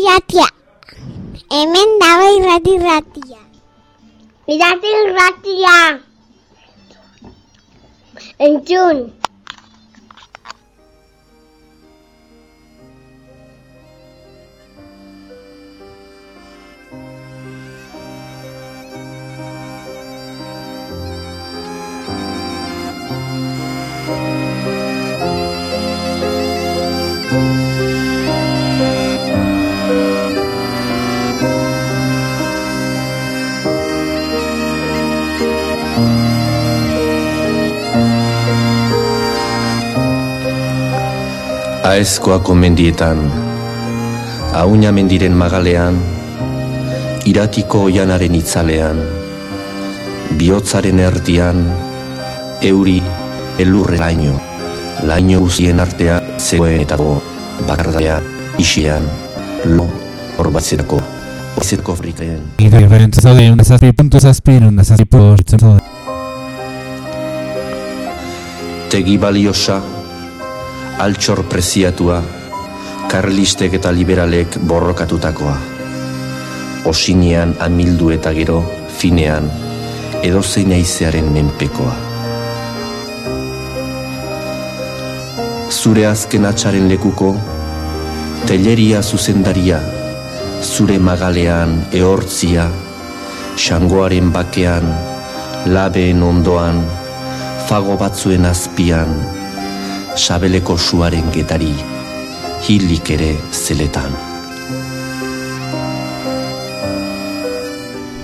iratia. Hemen dago irrati ratia. Irrati ratia. Entzun. Aezkoako mendietan, Auña mendiren magalean, Iratiko oianaren itzalean, Biotzaren erdian, Euri, elurre laino, Laino uzien artea, zegoen eta go, Bakardea, isian, Lo, horbatzerako, Horbatzerako frikaen. Ira irren zaude, un zazpi puntu zazpi, un zazpi puntu zaude. Tegi baliosa, altxor preziatua, karlistek eta liberalek borrokatutakoa. Osinean amildu eta gero, finean, edozein aizearen menpekoa. Zure azken atxaren lekuko, telleria zuzendaria, zure magalean ehortzia, xangoaren bakean, labeen ondoan, fago batzuen azpian, sabeleko suaren getari, hilik ere zeletan.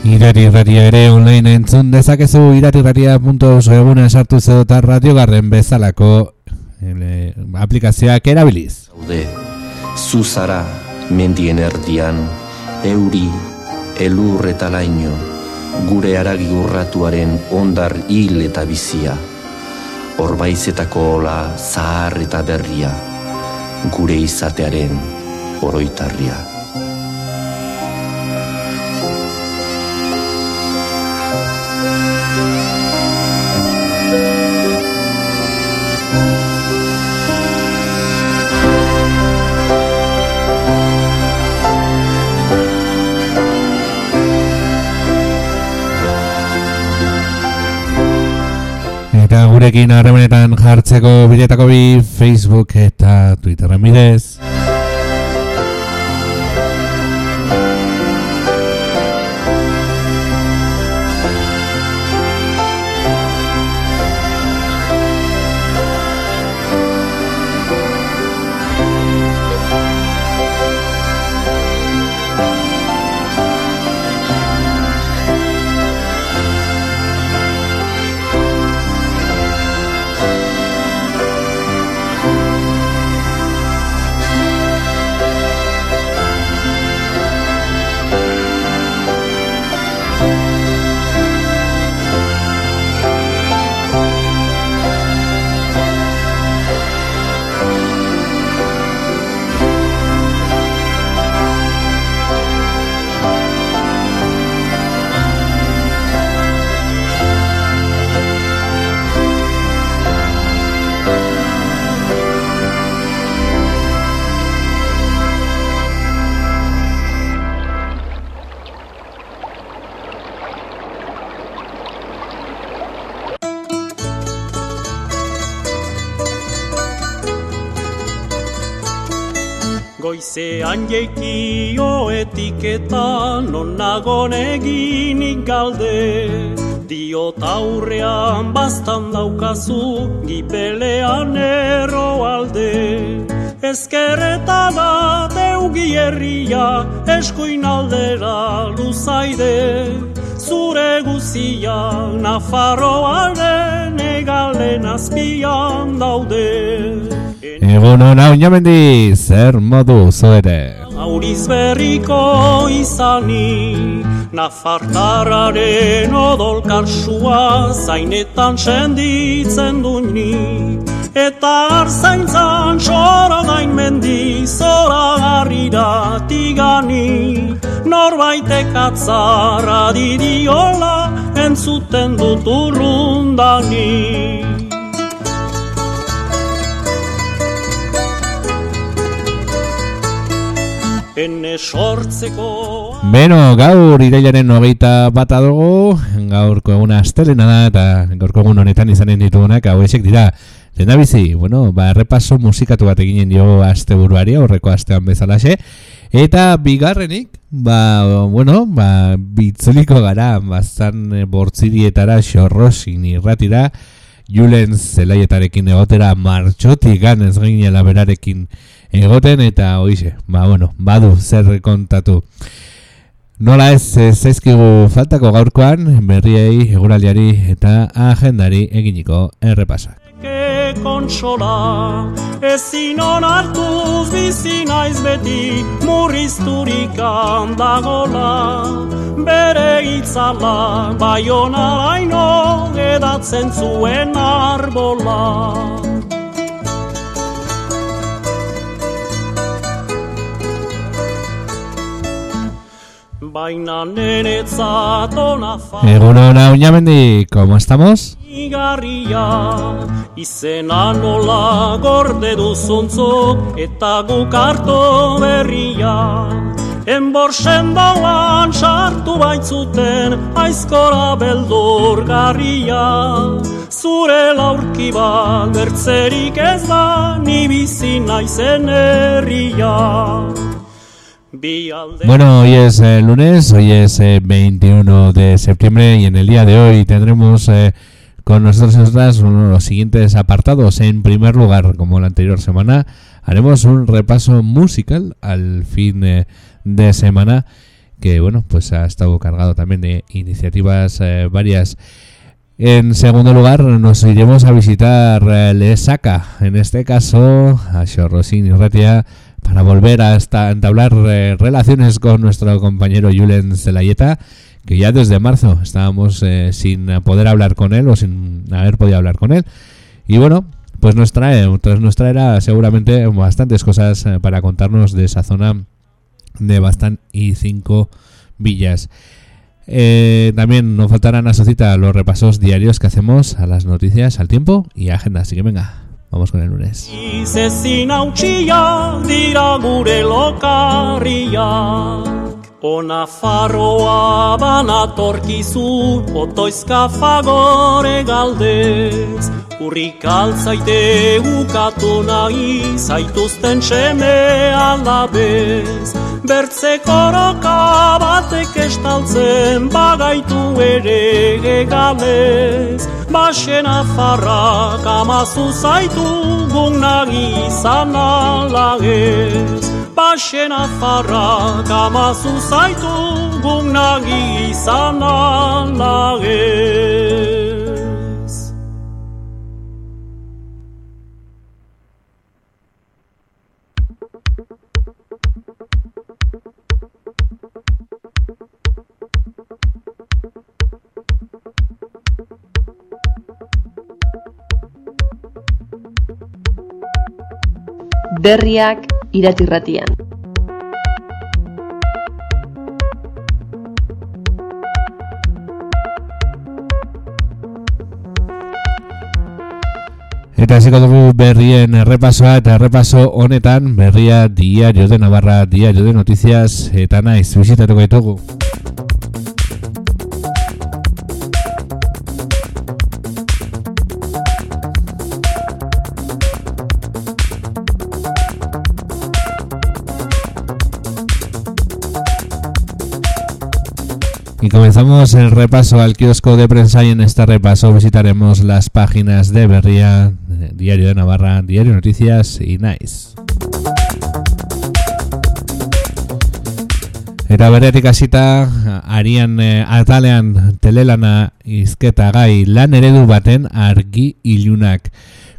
Irari ere online entzun dezakezu irarirraria.eus webuna sartu zedota radiogarren bezalako ele, aplikazioak erabiliz. Zaude, zuzara mendien erdian, euri, elur eta laino, gure aragi urratuaren ondar hil eta bizia, orbaizetako ola zahar eta berria, gure izatearen oroitarria. Eta gurekin harremanetan jartzeko biletako bi Facebook eta Twitterren bidez. Bastan daukazu gipelean erro alde. Ezkerreta da deugi herria eskuin aldera luzaide. Zure guzia Nafarroaren egalen azpian daude. Egun hona oinamendi, zer modu zoere. Auriz berriko izani, Nafartararen odol karsua zainetan senditzen duini. Eta arzaintzan soro gain mendi, zora garrira tigani. Norbaitek atzarra didiola, entzuten dut urrundani. Sortzeko Beno, gaur irailaren hogeita bat adugu, gaurko eguna astelena da, eta gaurko egun honetan izanen ditugunak, hau esek dira, Lehendabizi, bueno, ba, repaso musikatu bat eginen dio aste buruari, aurreko astean bezalaxe, eta bigarrenik, ba, bueno, ba, bitzuliko gara, bazan bortzirietara, xorrosin irratira, Julen zelaietarekin egotera martxotik ganez ginela berarekin egoten, eta hoize, ba, bueno, badu zer kontatu. Nola ez zaizkigu faltako gaurkoan, berriei, eguraliari eta agendari eginiko errepasak. Ke kontsola Ezin onartuz bizi naiz beti Murrizturik handagola. Bere itzala Baiona laino Edatzen zuen arbola Baina neretzat ona fa Egun hona uñamendi, ¿cómo estamos? Igarria, izena nola gorde duzuntzuk eta guk hartu berria. Enborsen dauan sartu baitzuten aizkora beldurgarria. Zure laurki bat bertzerik ez da, ni bizi naizen herria. Bueno, hoy es eh, lunes, hoy es eh, 21 de septiembre y en el día de hoy tendremos eh, con nosotros nosotras uno de los siguientes apartados. En primer lugar, como la anterior semana, haremos un repaso musical al fin eh, de semana que, bueno, pues ha estado cargado también de iniciativas varias. En segundo lugar, nos iremos a visitar Lesaca, en este caso a Xorrosin y Ratia, para volver a entablar eh, relaciones con nuestro compañero Julen Zelayeta, que ya desde marzo estábamos eh, sin poder hablar con él o sin haber podido hablar con él. Y bueno, pues nos trae, tras nos traerá seguramente bastantes cosas eh, para contarnos de esa zona de Bastán y cinco villas. También nos faltarán a su cita los repasos diarios que hacemos a las noticias, al tiempo y a agenda. Así que venga, vamos con el lunes. Izezin hautsia dira gure lokarriak Ona farroa banatorkizu otoizka fagore galdez. Urrik altzaite ukatu nahi zaituzten seme alabez. Bertze koroka batek estaltzen bagaitu ere egalez Baxen afarrak amazu zaitu gunagi izan alagez Baxen afarrak amazu zaitu gunagi izan alagez. Berriak iratirratian. Eta hasiko dugu berrien errepasoa eta errepaso honetan berria diario de Navarra, diario de noticias eta naiz bizitatuko ditugu. Comenzamos el repaso al kiosco de prensa y en este repaso visitaremos las páginas de Berría, de Diario de Navarra, Diario Noticias y Nice. Eta beretik hasita arian eh, atalean telelana izketa gai lan eredu baten argi ilunak.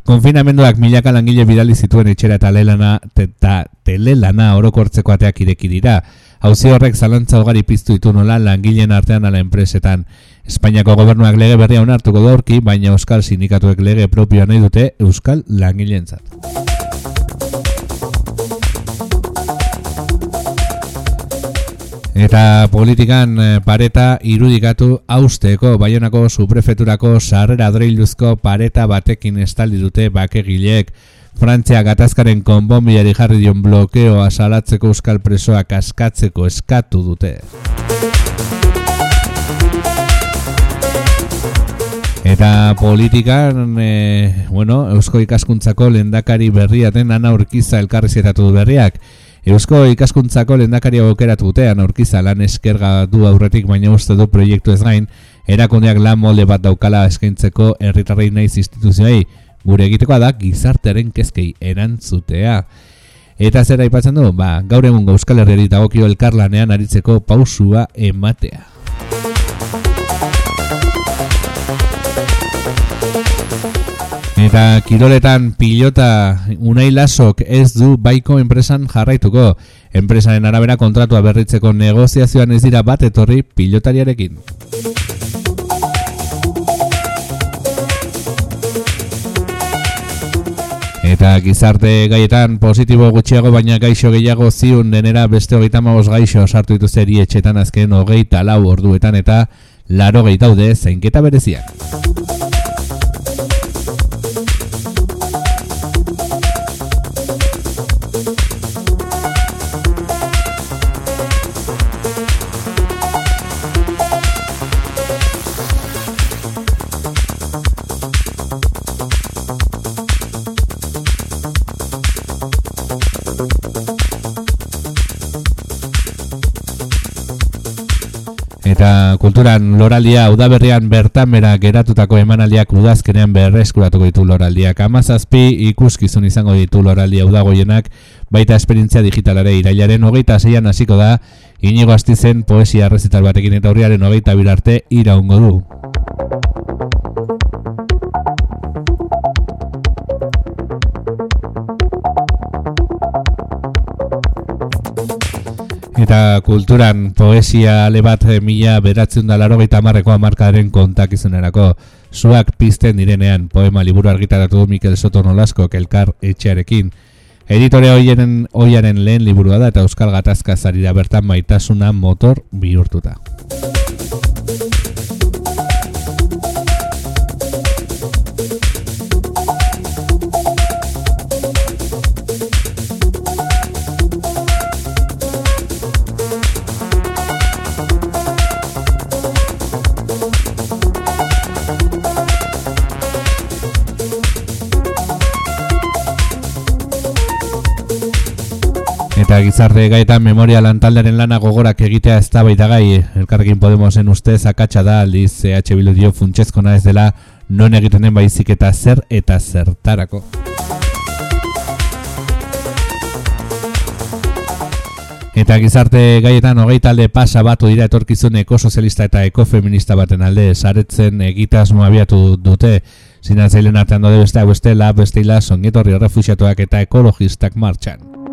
Konfinamenduak milaka langile bidali zituen etxera eta telelana, eta telelana orokortzeko ateak ireki dira. Hauzi horrek zalantza ugari piztu ditu nola langileen artean ala enpresetan. Espainiako gobernuak lege berria onartuko da aurki, baina Euskal Sindikatuek lege propioa nahi dute Euskal langileentzat. Eta politikan eh, pareta irudikatu austeko Baionako suprefeturako sarrera dreiluzko pareta batekin estaldi dute bakegilek Frantzia gatazkaren konbonbiari jarri dion blokeoa salatzeko euskal presoak askatzeko eskatu dute. Eta politikan, e, bueno, Eusko ikaskuntzako lendakari berriaten ana urkiza elkarri du berriak. Eusko ikaskuntzako lendakaria aukeratu dute ana urkiza lan eskerga du aurretik baina uste du proiektu ez gain, erakundeak lan molde bat daukala eskaintzeko herritarrei naiz instituzioei, gure egitekoa da gizartearen kezkei erantzutea. Eta zera aipatzen du, ba, gaur egun Euskal Herriari dagokio elkarlanean aritzeko pausua ematea. Eta kiroletan pilota unai lasok ez du baiko enpresan jarraituko. Enpresaren arabera kontratua berritzeko negoziazioan ez dira bat etorri pilotariarekin. Eta gizarte gaietan positibo gutxiago baina gaixo gehiago ziun denera beste hogeita magos gaixo sartu ditu zeri etxetan azken hogeita lau orduetan eta laro geitaude zeinketa bereziak. Eta kulturan loraldia udaberrian bertan bera geratutako emanaldiak udazkenean berreskuratuko ditu loraldiak. Amazazpi ikuskizun izango ditu loraldia udagoienak, baita esperientzia digitalare irailaren hogeita zeian hasiko da, inigo astizen poesia rezital batekin eta horriaren hogeita birarte iraungo du. Eta kulturan poesia ale bat eh, mila beratzen da laro gaita marreko amarkaren kontak. Zuak pizten direnean poema liburu argitaratu du Mikel Soto Nolasko kelkar etxearekin. Editore hoiaren, hoiaren lehen liburua da eta Euskal Gatazka zarira bertan maitasuna motor bihurtuta. Eta gizarte gaetan memoria lantaldaren lana gogorak egitea ez da baita gai. Elkarrekin Podemosen ustez akatsa da aldiz CH Bildu dio funtsezkona ez dela non egiten den baizik eta zer eta zertarako. Eta gizarte gaietan hogei talde pasa batu dira etorkizun ekosozialista eta ekofeminista baten alde saretzen egitasmo abiatu dute zinatzailen artean dode beste beste la beste ila songetorri refusiatuak eta ekologistak martxan.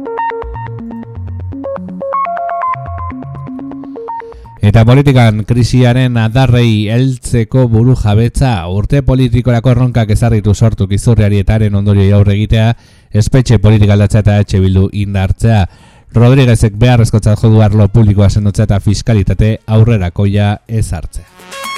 Eta politikan krisiaren adarrei heltzeko buru jabetza urte politikorako erronkak ezarritu sortu gizurriari etaren ondorio aurre egitea, espetxe politika aldatza eta etxe bildu indartzea. Rodríguezek beharrezkotzat jodu arlo publikoa sendotzea eta fiskalitate aurrerakoia ezartzea.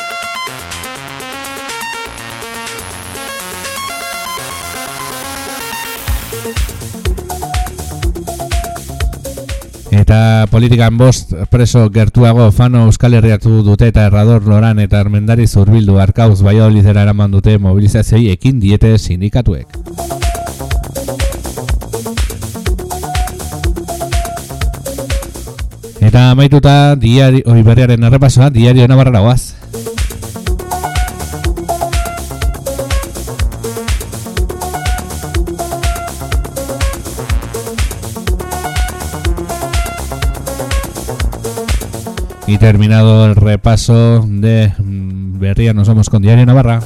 Eta politikan bost preso gertuago fano euskal herriatu dute eta errador loran eta armendari zurbildu arkauz bai olizera eraman dute mobilizazioi ekin diete sindikatuek. Eta amaituta diari, oi berriaren errepasoa, diario nabarra guaz. Y terminado el repaso de mm, Berría, nos vamos con Diario Navarra.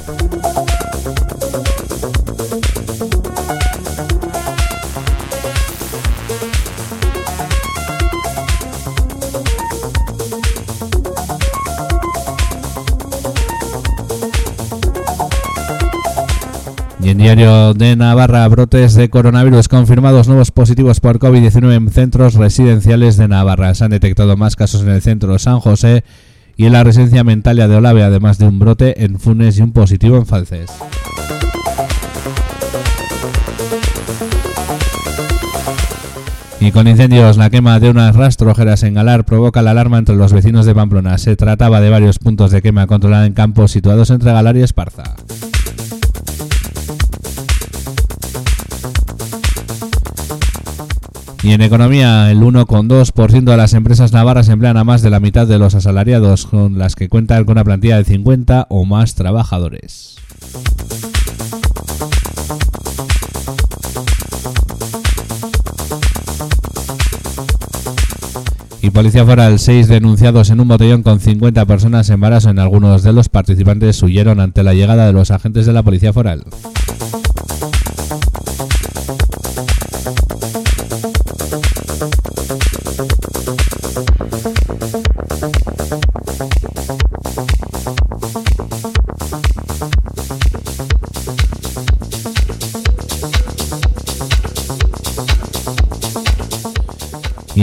Diario de Navarra, brotes de coronavirus confirmados nuevos positivos por COVID-19 en centros residenciales de Navarra. Se han detectado más casos en el centro San José y en la residencia Mentalia de Olave, además de un brote en Funes y un positivo en Falces. Y con incendios, la quema de unas rastrojeras en Galar provoca la alarma entre los vecinos de Pamplona. Se trataba de varios puntos de quema controlada en campos situados entre Galar y Esparza. Y en economía, el 1,2% de las empresas navarras emplean a más de la mitad de los asalariados, con las que cuentan con una plantilla de 50 o más trabajadores. Y Policía Foral, seis denunciados en un botellón con 50 personas en embarazo. En algunos de los participantes huyeron ante la llegada de los agentes de la Policía Foral.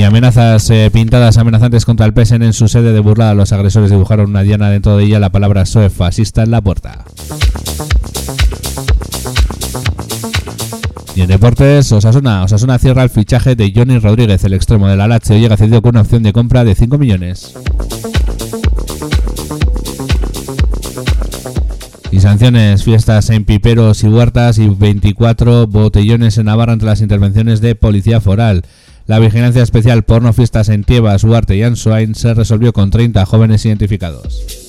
Amenazas eh, pintadas amenazantes contra el PSN en su sede de burla. Los agresores dibujaron una diana dentro de ella la palabra SOE fascista en la puerta. Y en deportes, Osasuna. Osasuna cierra el fichaje de Johnny Rodríguez, el extremo de la Lazio, llega cedido con una opción de compra de 5 millones. Y sanciones, fiestas en piperos y huertas y 24 botellones en Navarra entre las intervenciones de Policía Foral. La vigilancia especial porno fiestas en Tiebas, Huarte y Ansoain se resolvió con 30 jóvenes identificados.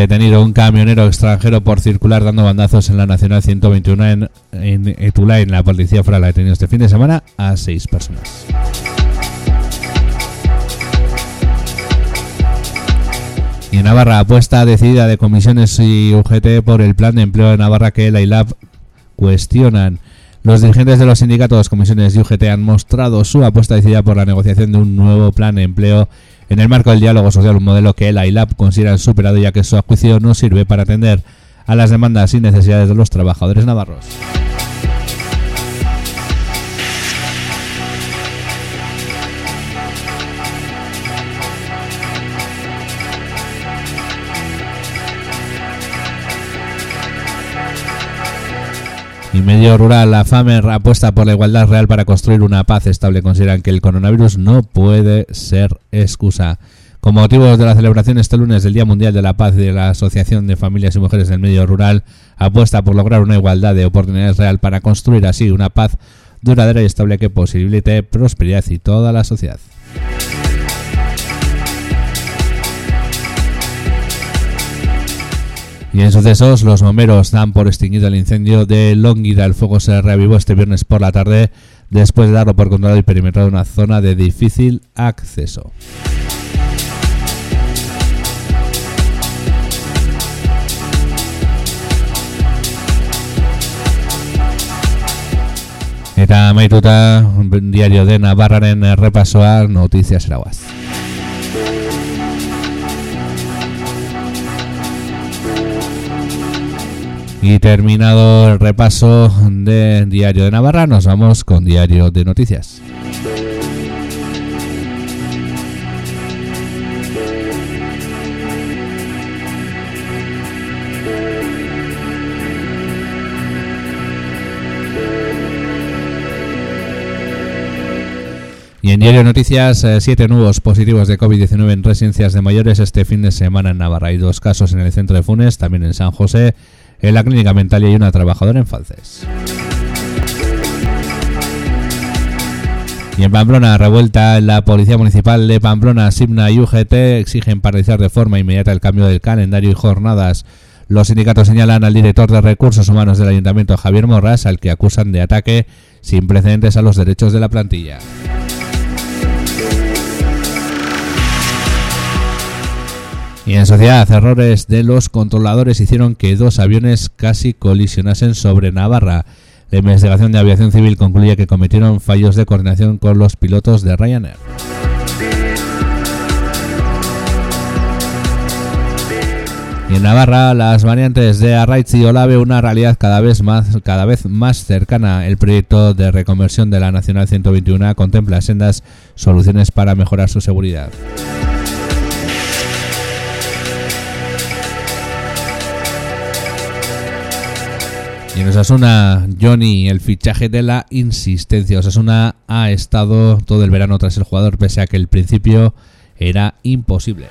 Detenido un camionero extranjero por circular dando bandazos en la Nacional 121 en, en. La policía foral ha detenido este fin de semana a seis personas. Y en Navarra, apuesta decidida de comisiones y UGT por el plan de empleo de Navarra que la ILAB cuestionan. Los dirigentes de los sindicatos, comisiones y UGT han mostrado su apuesta decidida por la negociación de un nuevo plan de empleo en el marco del diálogo social, un modelo que la ILAB considera superado ya que su juicio no sirve para atender a las demandas y necesidades de los trabajadores navarros. Y medio rural, la FAMER apuesta por la igualdad real para construir una paz estable. Consideran que el coronavirus no puede ser excusa. Con motivo de la celebración este lunes del Día Mundial de la Paz de la Asociación de Familias y Mujeres del Medio Rural, apuesta por lograr una igualdad de oportunidades real para construir así una paz duradera y estable que posibilite prosperidad y toda la sociedad. Y en sucesos, los bomberos dan por extinguido el incendio de Longida. El fuego se reavivó este viernes por la tarde después de darlo por controlado y perimetrado una zona de difícil acceso. Eta amaituta diario de Navarraren errepasoa noticias eraguaz. Y terminado el repaso de Diario de Navarra, nos vamos con Diario de Noticias. Y en Diario de Noticias, eh, siete nuevos positivos de COVID-19 en residencias de mayores este fin de semana en Navarra. Hay dos casos en el centro de Funes, también en San José, en la clínica mental y hay una trabajadora en Falces. Y en Pamplona, revuelta, la Policía Municipal de Pamplona, Simna y UGT exigen paralizar de forma inmediata el cambio del calendario y jornadas. Los sindicatos señalan al director de Recursos Humanos del Ayuntamiento, Javier Morras, al que acusan de ataque sin precedentes a los derechos de la plantilla. Y en sociedad, errores de los controladores hicieron que dos aviones casi colisionasen sobre Navarra. La investigación de aviación civil concluye que cometieron fallos de coordinación con los pilotos de Ryanair. Y en Navarra, las variantes de Arraiz y Olave, una realidad cada vez más, cada vez más cercana. El proyecto de reconversión de la Nacional 121 contempla sendas soluciones para mejorar su seguridad. Y en Osasuna, Johnny, el fichaje de la insistencia. Osasuna ha estado todo el verano tras el jugador, pese a que el principio era imposible.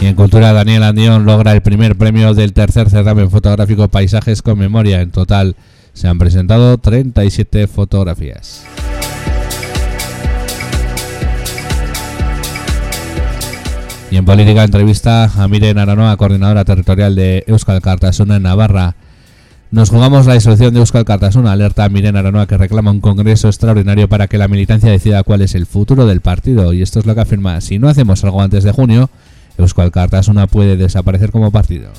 Y en cultura, Daniel Andión logra el primer premio del tercer certamen fotográfico Paisajes con Memoria. En total se han presentado 37 fotografías. Y en política, entrevista a Miren Aranoa, coordinadora territorial de Euskal Cartasuna en Navarra. Nos jugamos la disolución de Euskal Cartasuna, alerta a Miren Aranoa que reclama un congreso extraordinario para que la militancia decida cuál es el futuro del partido. Y esto es lo que afirma, si no hacemos algo antes de junio, los cual Cartasona puede desaparecer como partido.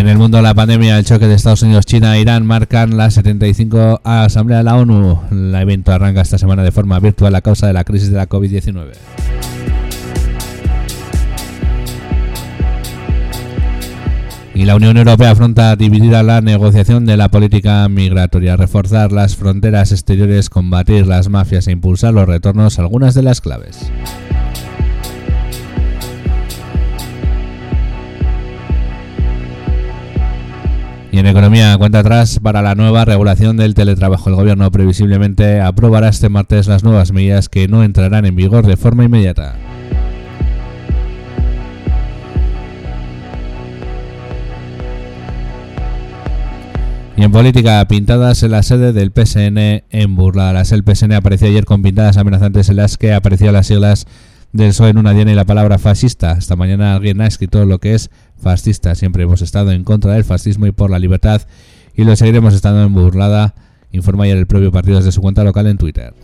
En el mundo de la pandemia, el choque de Estados Unidos, China e Irán marcan la 75 Asamblea de la ONU. El evento arranca esta semana de forma virtual a causa de la crisis de la COVID-19. Y la Unión Europea afronta dividida la negociación de la política migratoria, reforzar las fronteras exteriores, combatir las mafias e impulsar los retornos, algunas de las claves. Y en economía, cuenta atrás para la nueva regulación del teletrabajo. El gobierno previsiblemente aprobará este martes las nuevas medidas que no entrarán en vigor de forma inmediata. Y en política, pintadas en la sede del PSN en Burladas. El PSN apareció ayer con pintadas amenazantes en las que aparecían las siglas del PSOE en una diana y la palabra fascista. Esta mañana alguien ha escrito lo que es fascista. Siempre hemos estado en contra del fascismo y por la libertad y lo seguiremos estando en burlada, informa ayer el propio partido desde su cuenta local en Twitter.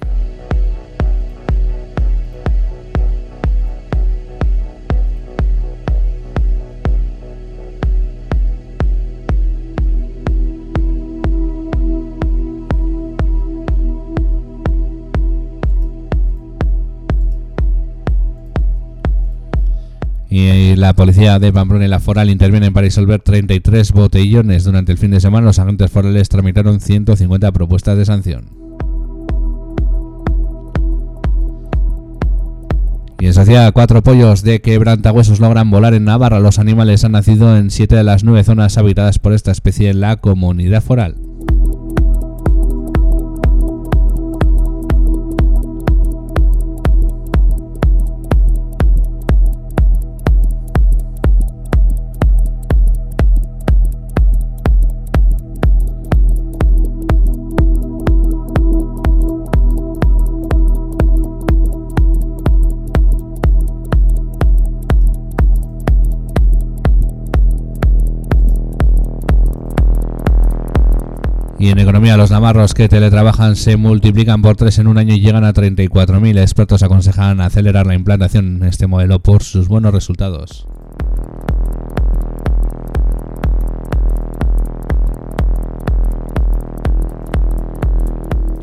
Y la policía de Pamplona y la Foral intervienen para disolver 33 botellones. Durante el fin de semana los agentes forales tramitaron 150 propuestas de sanción. Y en sociedad, cuatro pollos de quebrantahuesos logran volar en Navarra. Los animales han nacido en siete de las nueve zonas habitadas por esta especie en la comunidad foral. Los navarros que teletrabajan se multiplican por tres en un año y llegan a 34.000. Expertos aconsejan acelerar la implantación de este modelo por sus buenos resultados.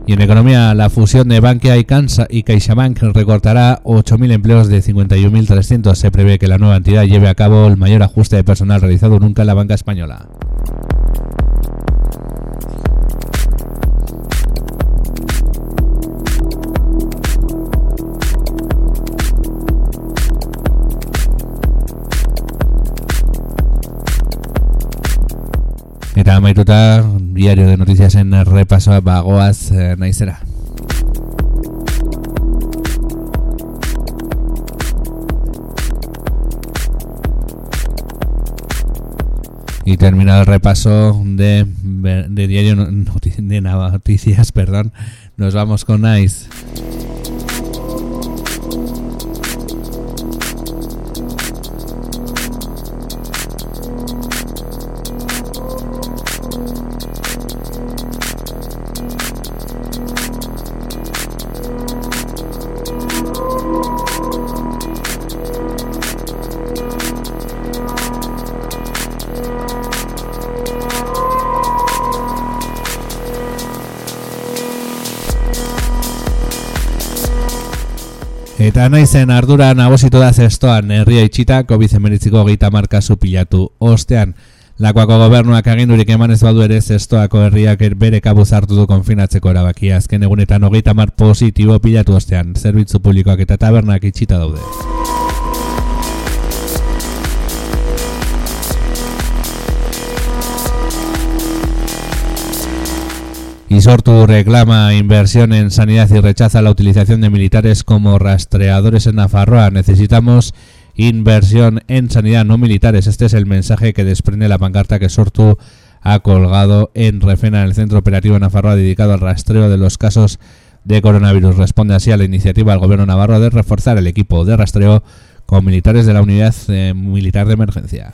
Y en economía, la fusión de Bankia y, Cansa y CaixaBank recortará 8.000 empleos de 51.300. Se prevé que la nueva entidad lleve a cabo el mayor ajuste de personal realizado nunca en la banca española. Eta amaituta, diario de noticias en repaso bagoaz eh, naizera. Y terminado el repaso de, de diario de noticias, perdón, nos vamos con Nice. Eta naizen ardura nagusitu da zestoan herria itxita COVID-19 geita marka pilatu. Ostean, lakoako gobernuak agindurik eman ez badu ere zestoako herriak er- bere kabuz hartu du konfinatzeko erabakia. Azken egunetan hogeita mar positibo pilatu ostean, zerbitzu publikoak eta tabernak itxita daude. Y Sortu reclama inversión en sanidad y rechaza la utilización de militares como rastreadores en Nafarroa. Necesitamos inversión en sanidad, no militares. Este es el mensaje que desprende la pancarta que Sortu ha colgado en Refena, en el centro operativo de Nafarroa dedicado al rastreo de los casos de coronavirus. Responde así a la iniciativa del gobierno navarro de reforzar el equipo de rastreo con militares de la unidad eh, militar de emergencia.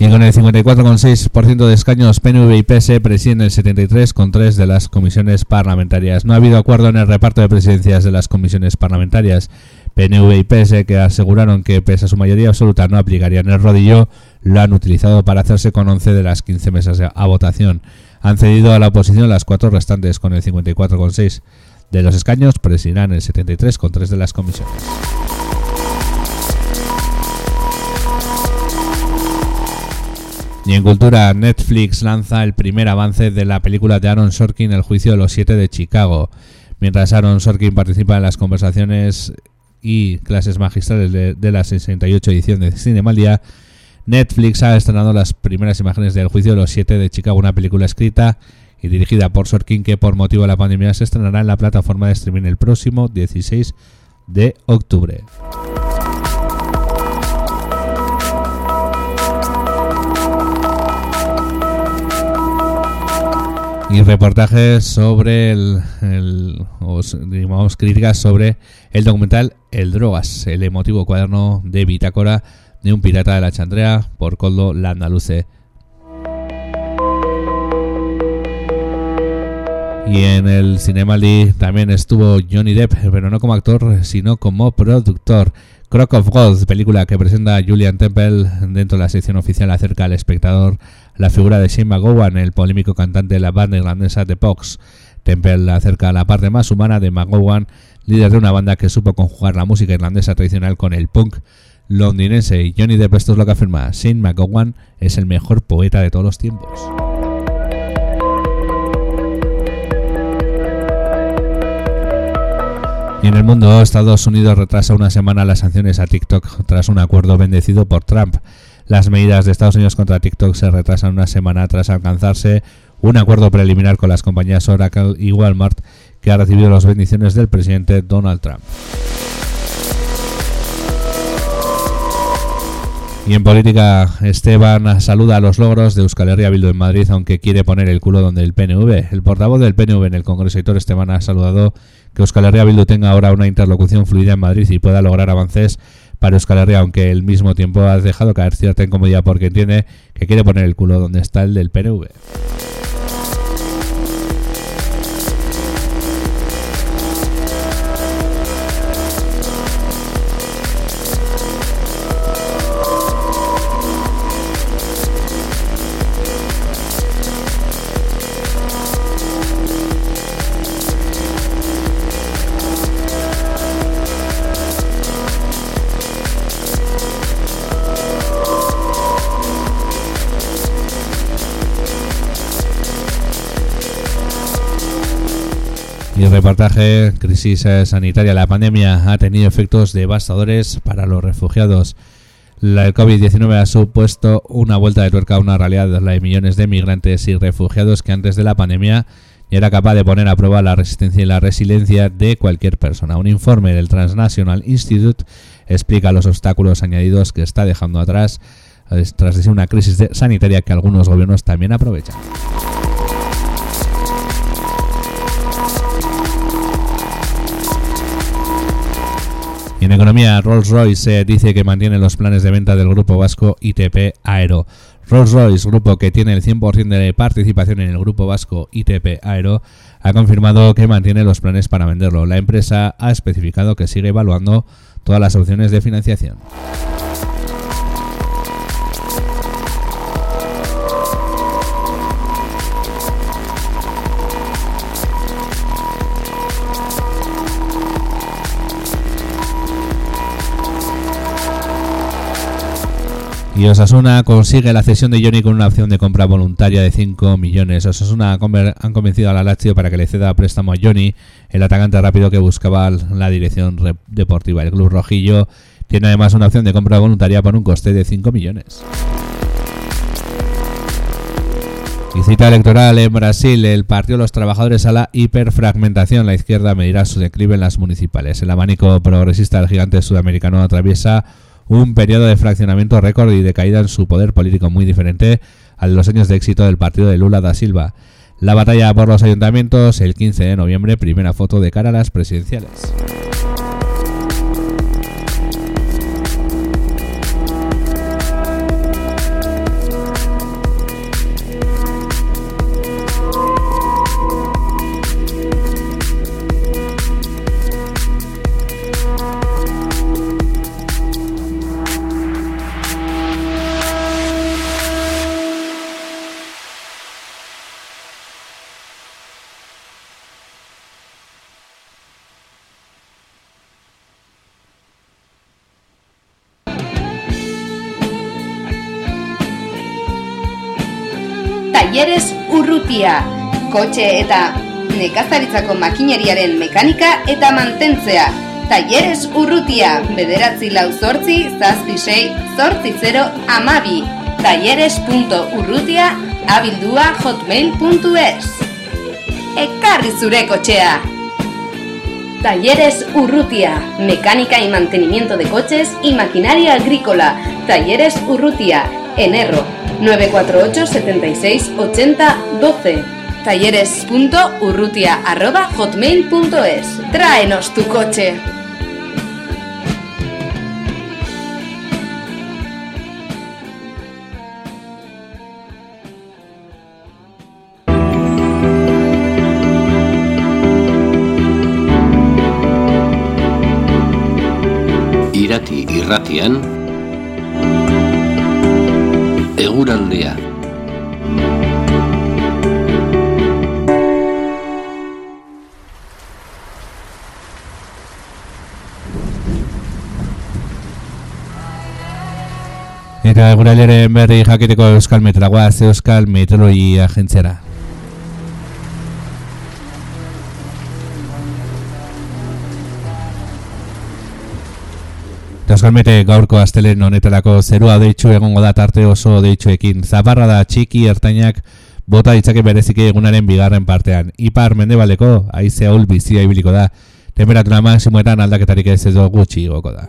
Y con el 54,6% de escaños, PNV y PS presiden el 73,3% de las comisiones parlamentarias. No ha habido acuerdo en el reparto de presidencias de las comisiones parlamentarias. PNV y PS, que aseguraron que pese a su mayoría absoluta no aplicarían el rodillo, lo han utilizado para hacerse con 11 de las 15 mesas a votación. Han cedido a la oposición las cuatro restantes, con el 54,6% de los escaños, presidirán el 73,3% de las comisiones. Y en cultura, Netflix lanza el primer avance de la película de Aaron Sorkin, El juicio de los siete de Chicago. Mientras Aaron Sorkin participa en las conversaciones y clases magistrales de, la 68 edición de Cinemalia, Netflix ha estrenado las primeras imágenes del juicio de los siete de Chicago, una película escrita y dirigida por Sorkin que por motivo de la pandemia se estrenará en la plataforma de streaming el próximo 16 de octubre. Y reportajes sobre el, el o digamos críticas sobre el documental El Drogas, el emotivo cuaderno de bitácora de un pirata de la Chandrea por Coldo Landaluce. Y en el Cinemaldi también estuvo Johnny Depp, pero no como actor, sino como productor. Crock of Gold, película que presenta Julian Temple dentro de la sección oficial acerca al espectador la figura de Shane McGowan, el polémico cantante de la banda irlandesa The Pox. Temple acerca la parte más humana de McGowan, líder de una banda que supo conjugar la música irlandesa tradicional con el punk londinense. Y Johnny Depp esto es lo que afirma, Shane McGowan es el mejor poeta de todos los tiempos. Y en el mundo, Estados Unidos retrasa una semana las sanciones a TikTok tras un acuerdo bendecido por Trump. Las medidas de Estados Unidos contra TikTok se retrasan una semana tras alcanzarse un acuerdo preliminar con las compañías Oracle y Walmart que ha recibido las bendiciones del presidente Donald Trump. Y en política, Esteban saluda los logros de Euskal Herria Bildu en Madrid, aunque quiere poner el culo donde el PNV. El portavoz del PNV en el Congreso, Hitor Esteban, ha saludado que Euskal Herria Bildu tenga ahora una interlocución fluida en Madrid y pueda lograr avances para Euskal Herria, aunque al mismo tiempo ha dejado caer cierta incomodidad porque entiende que quiere poner el culo donde está el del PNV. Y el reportaje, crisis sanitaria, la pandemia ha tenido efectos devastadores para los refugiados. La, el COVID-19 ha supuesto una vuelta de tuerca a una realidad, la de millones de migrantes y refugiados que antes de la pandemia era capaz de poner a prueba la resistencia y la resiliencia de cualquier persona. Un informe del Transnational Institute explica los obstáculos añadidos que está dejando atrás eh, tras de una crisis sanitaria que algunos gobiernos también aprovechan. Y en economía, Rolls-Royce eh, dice que mantiene los planes de venta del grupo vasco ITP Aero. Rolls-Royce, grupo que tiene el 100% de participación en el grupo vasco ITP Aero, ha confirmado que mantiene los planes para venderlo. La empresa ha especificado que sigue evaluando todas las opciones de financiación. Y Osasuna consigue la cesión de Johnny con una opción de compra voluntaria de 5 millones. Osasuna han convencido a la Lazio para que le ceda préstamo a Johnny, el atacante rápido que buscaba la dirección re- deportiva. El club rojillo tiene además una opción de compra voluntaria por un coste de 5 millones. Y cita electoral en Brasil, el Partido de los Trabajadores a la hiperfragmentación. La izquierda medirá su declive en las municipales. El abanico progresista del gigante sudamericano atraviesa un periodo de fraccionamiento récord y de caída en su poder político muy diferente a los años de éxito del partido de Lula da Silva. La batalla por los ayuntamientos el 15 de noviembre, primera foto de cara a las presidenciales. Urrutia, kotxe eta nekazaritzako makineriaren mekanika eta mantentzea. Talleres Urrutia, bederatzi lau zortzi, zazpi sei, zortzi zero, amabi. Talleres.urrutia, abildua hotmail.es. Ekarri zure kotxea! Talleres Urrutia, mecánica y mantenimiento de coches y maquinaria agrícola. Talleres Urrutia, en Erro, 948 76 80 12. Talleres.urrutia arroba hotmail.es. Tráenos tu coche. Irati irratian Eguraldea Eta guraleren berri jakiteko Euskal Metragoaz Euskal Meteorologia Agentziara. Eta Euskal Mete gaurko astelen honetarako zerua deitxu egongo da tarte oso deitxuekin. Zaparra da txiki ertainak bota ditzake bereziki egunaren bigarren partean. Ipar mendebaldeko haize ahul bizia ibiliko da. Temperatura maksimoetan aldaketarik ez edo gutxi igoko da.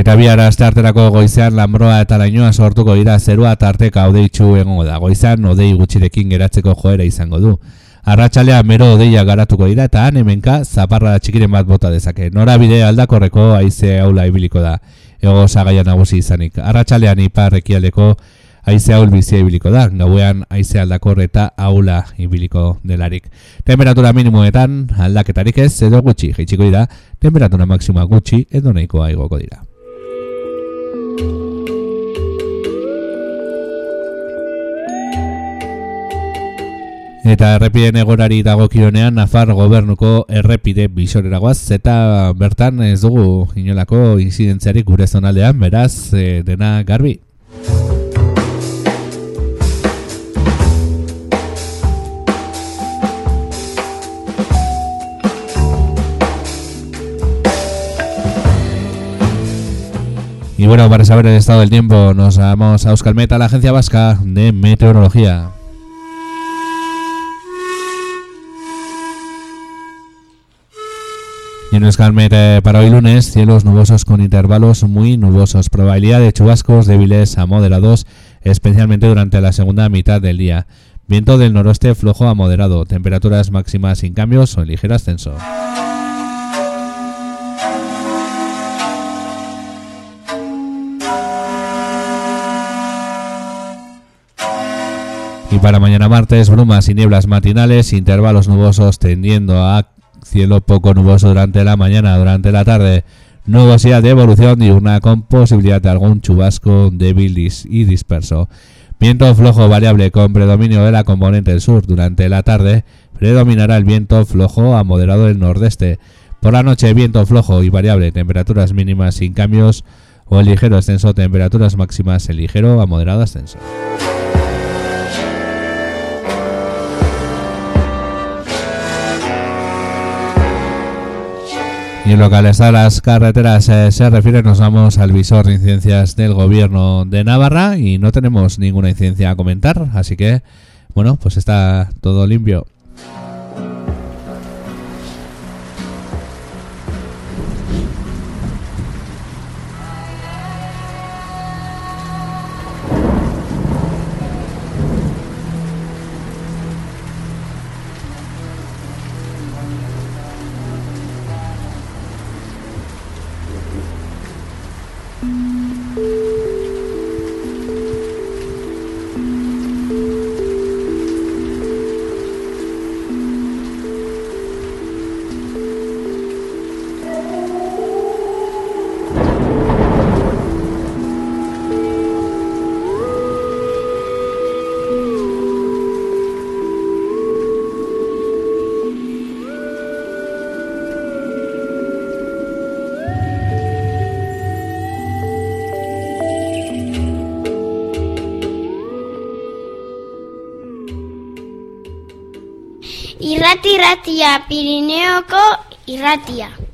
Eta bihar aste arterako goizean lambroa eta lainoa sortuko dira zerua tarteka odeitzu egongo da. Goizan odei gutxirekin geratzeko joera izango du. Arratxalea mero odeia garatuko dira eta han hemenka zaparra txikiren bat bota dezake. Norabide aldakorreko haize aula ibiliko da. Ego zagaia nagusi izanik. Arratxalean ipar ekialdeko haize aul bizia ibiliko da. Gauean haize aldakor eta aula ibiliko delarik. Temperatura minimoetan aldaketarik ez edo gutxi jaitsiko dira. Temperatura maksima gutxi edo nahikoa igoko dira. Eta errepiden egorari dagokionean Nafar gobernuko errepide bisoreragoaz eta bertan ez dugu inolako inzidentziarik gure zonaldean, beraz e, dena garbi. Y bueno, para saber el estado del tiempo, nos vamos a Euskal Meta, la agencia vasca de meteorología. Y en Euskalmet eh, para hoy lunes, cielos nubosos con intervalos muy nubosos, probabilidad de chubascos débiles a moderados, especialmente durante la segunda mitad del día. Viento del noroeste flojo a moderado, temperaturas máximas sin cambios o en ligero ascenso. Y para mañana martes, brumas y nieblas matinales, intervalos nubosos tendiendo a cielo poco nuboso durante la mañana, durante la tarde, nubosidad de evolución diurna con posibilidad de algún chubasco débil y disperso. Viento flojo variable con predominio de la componente sur durante la tarde, predominará el viento flojo a moderado del nordeste. Por la noche, viento flojo y variable, temperaturas mínimas sin cambios o en ligero ascenso, temperaturas máximas en ligero a moderado ascenso. Y en lo que las carreteras eh, se refiere, nos vamos al visor de incidencias del gobierno de Navarra y no tenemos ninguna incidencia a comentar, así que, bueno, pues está todo limpio. Irratia.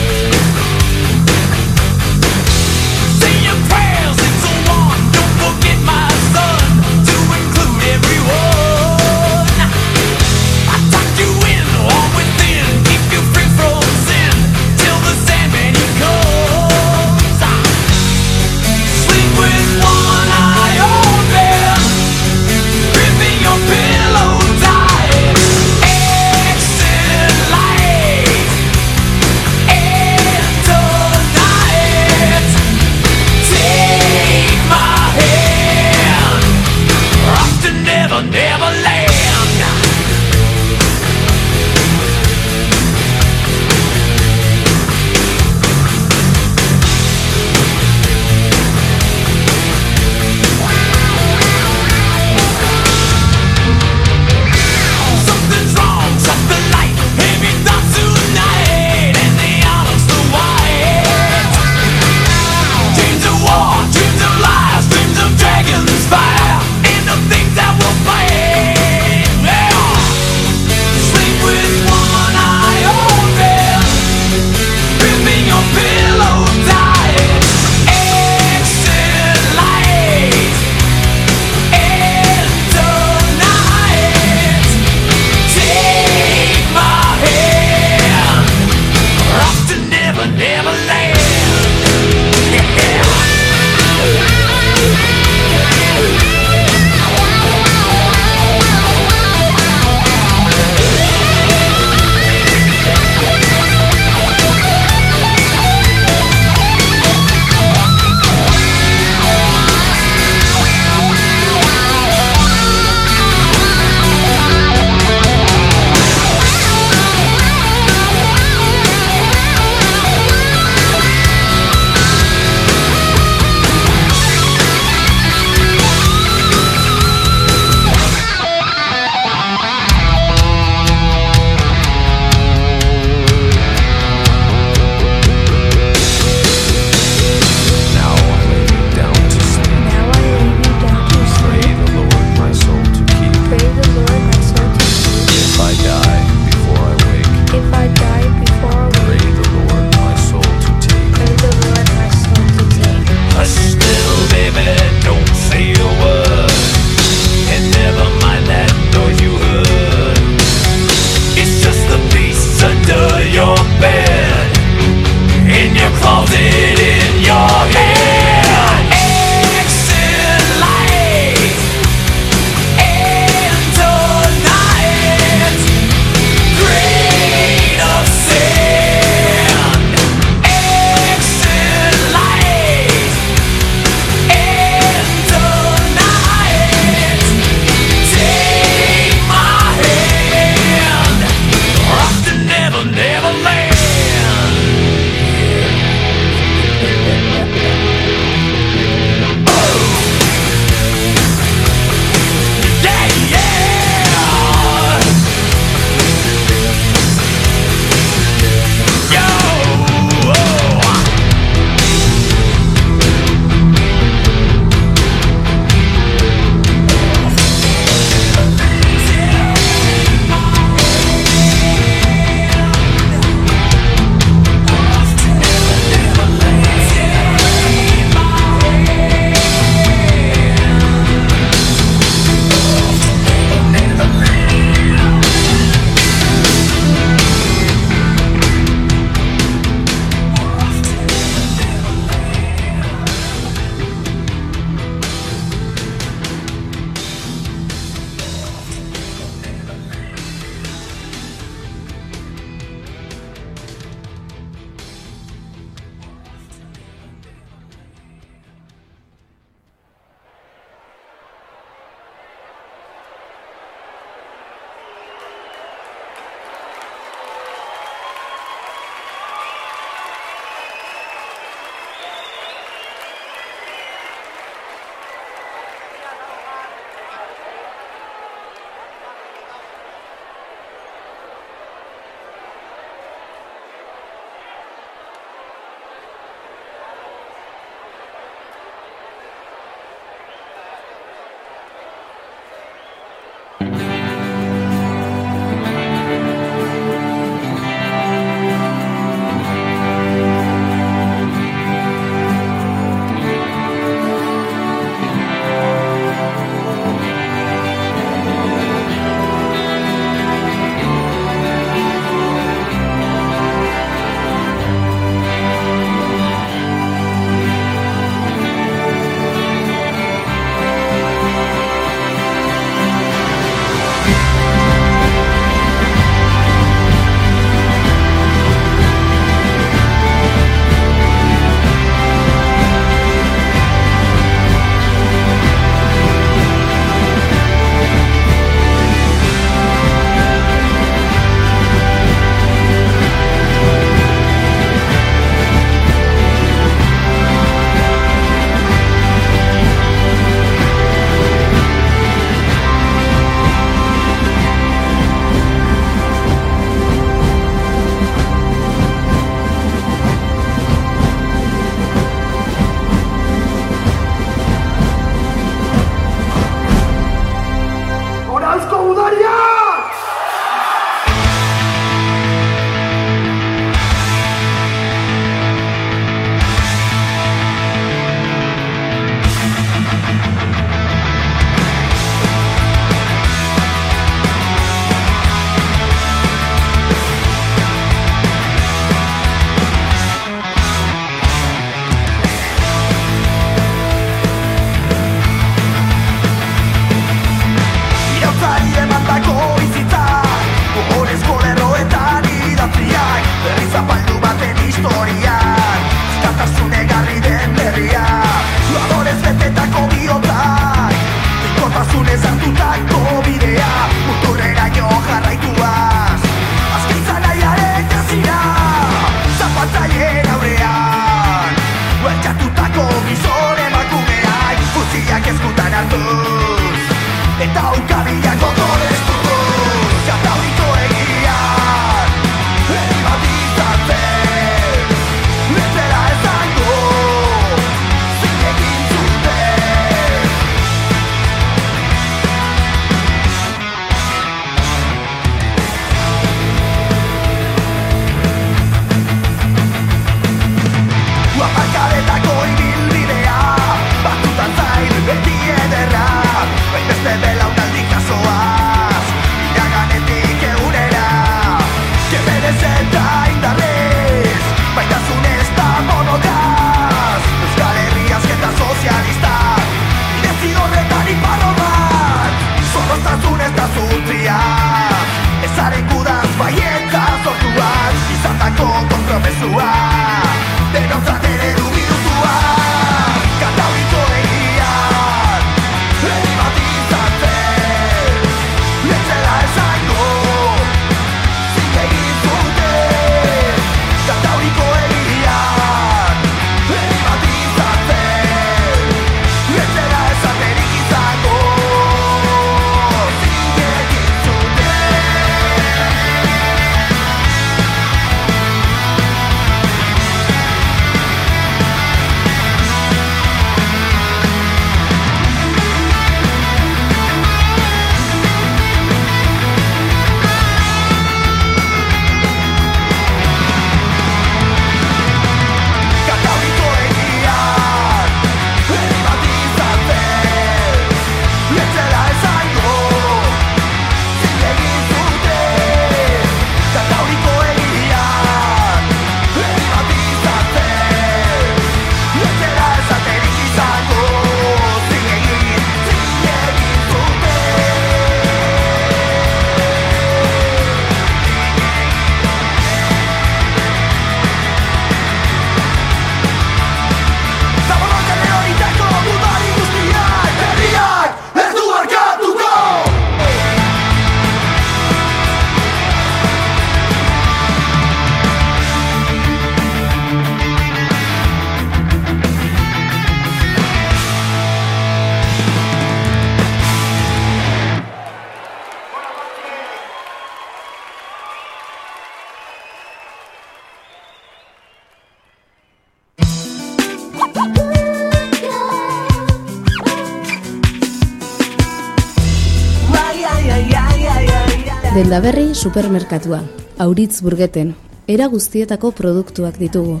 Denda berri supermerkatua, auritz burgeten, era guztietako produktuak ditugu.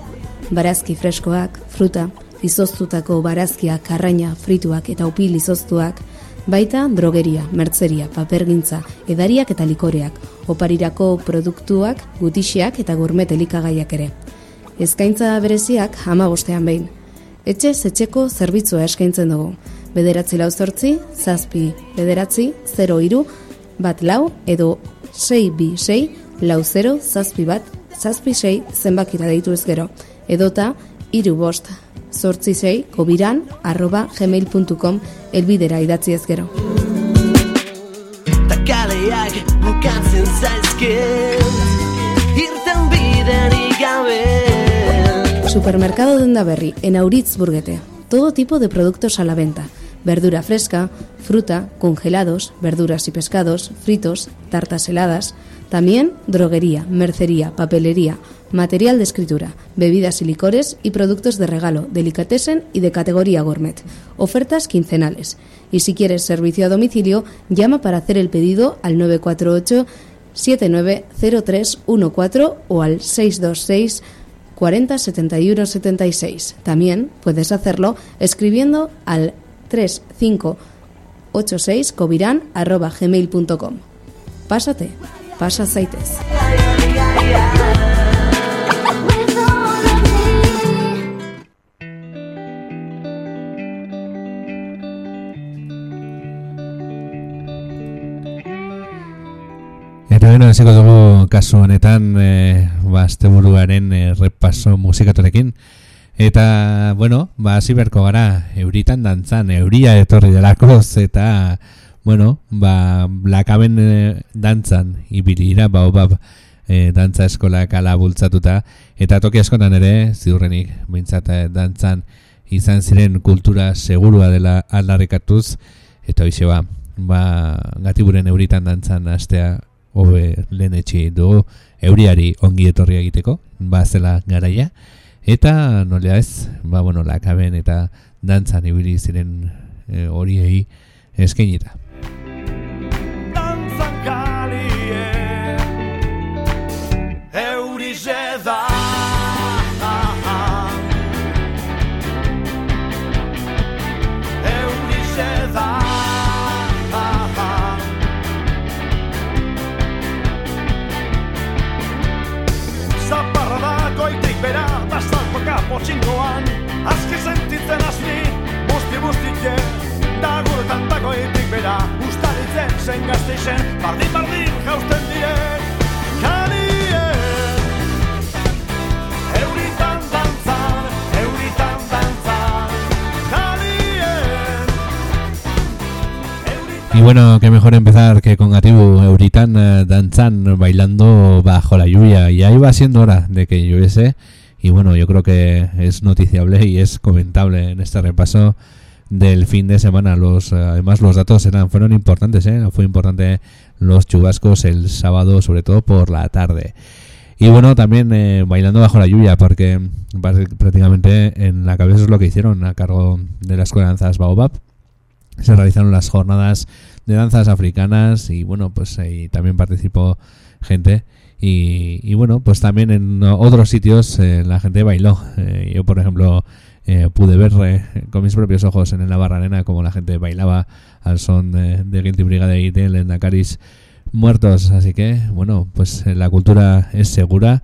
Barazki freskoak, fruta, izoztutako barazkiak, arraina, frituak eta upil izoztuak, baita drogeria, mertzeria, papergintza, edariak eta likoreak, oparirako produktuak, gutixiak eta gourmet elikagaiak ere. Eskaintza bereziak hama bostean behin. Etxe etxeko zerbitzua eskaintzen dugu. Bederatzi lau zortzi, zazpi, bederatzi, 0 iru, bat lau edo 6 bi 6 lau 0 zazpi bat zazpi 6 zenbakira deitu ez gero edota iru bost zortzi 6 kobiran arroba gmail.com elbidera idatzi ez gero. Ta kaleak bukatzen zaizkit Irten biderik gabe Supermercado Denda Berri, en Auritz Burguete. Todo tipo de productos a la venta. Verdura fresca, fruta, congelados, verduras y pescados, fritos, tartas heladas. También droguería, mercería, papelería, material de escritura, bebidas y licores y productos de regalo, delicatessen y de categoría gourmet. Ofertas quincenales. Y si quieres servicio a domicilio, llama para hacer el pedido al 948 790314 o al 626 40 71 76. También puedes hacerlo escribiendo al 3586 covirán arroba gmail.com. Pásate, pasa zaitez. Eta beno, hasiko dugu kasu honetan e, ba, asteburuaren e, repaso musikatorekin. Eta, bueno, ba, hasi beharko gara, euritan dantzan, euria etorri delakoz, eta, bueno, ba, lakaben e, dantzan, ibilira, ba, ba, e, dantza eskolak ala bultzatuta, eta toki askotan ere, ziurrenik, bintzat e, dantzan izan ziren kultura segurua dela aldarrikatuz. Eta hoxe ba, ba gatiburen euritan dantzan astea hobe lehenetxi dugu euriari ongi etorria egiteko, ba zela garaia eta nolea ez, ba bueno, lakaben eta dantzan ibili ziren e, horiei eskainita. Euritan Euritan Y bueno, qué mejor empezar que con Gatibu Euritán eh, danzan, bailando bajo la lluvia. Ya iba siendo hora de que lloviese. Y bueno, yo creo que es noticiable y es comentable en este repaso del fin de semana. Los, eh, además, los datos eran, fueron importantes. ¿eh? Fue importante los chubascos el sábado, sobre todo por la tarde. Y bueno, también eh, bailando bajo la lluvia, porque prácticamente en la cabeza es lo que hicieron a cargo de la Escuela de Danzas Baobab se realizaron las jornadas de danzas africanas y bueno, pues ahí también participó gente y, bueno, pues también en otros sitios eh, la gente bailó. Eh, yo, por ejemplo, eh, pude ver eh, con mis propios ojos en el Navarra Arena como la gente bailaba al son de, de Guilty Brigade y de Lendacaris muertos. Así que, bueno, pues eh, la cultura es segura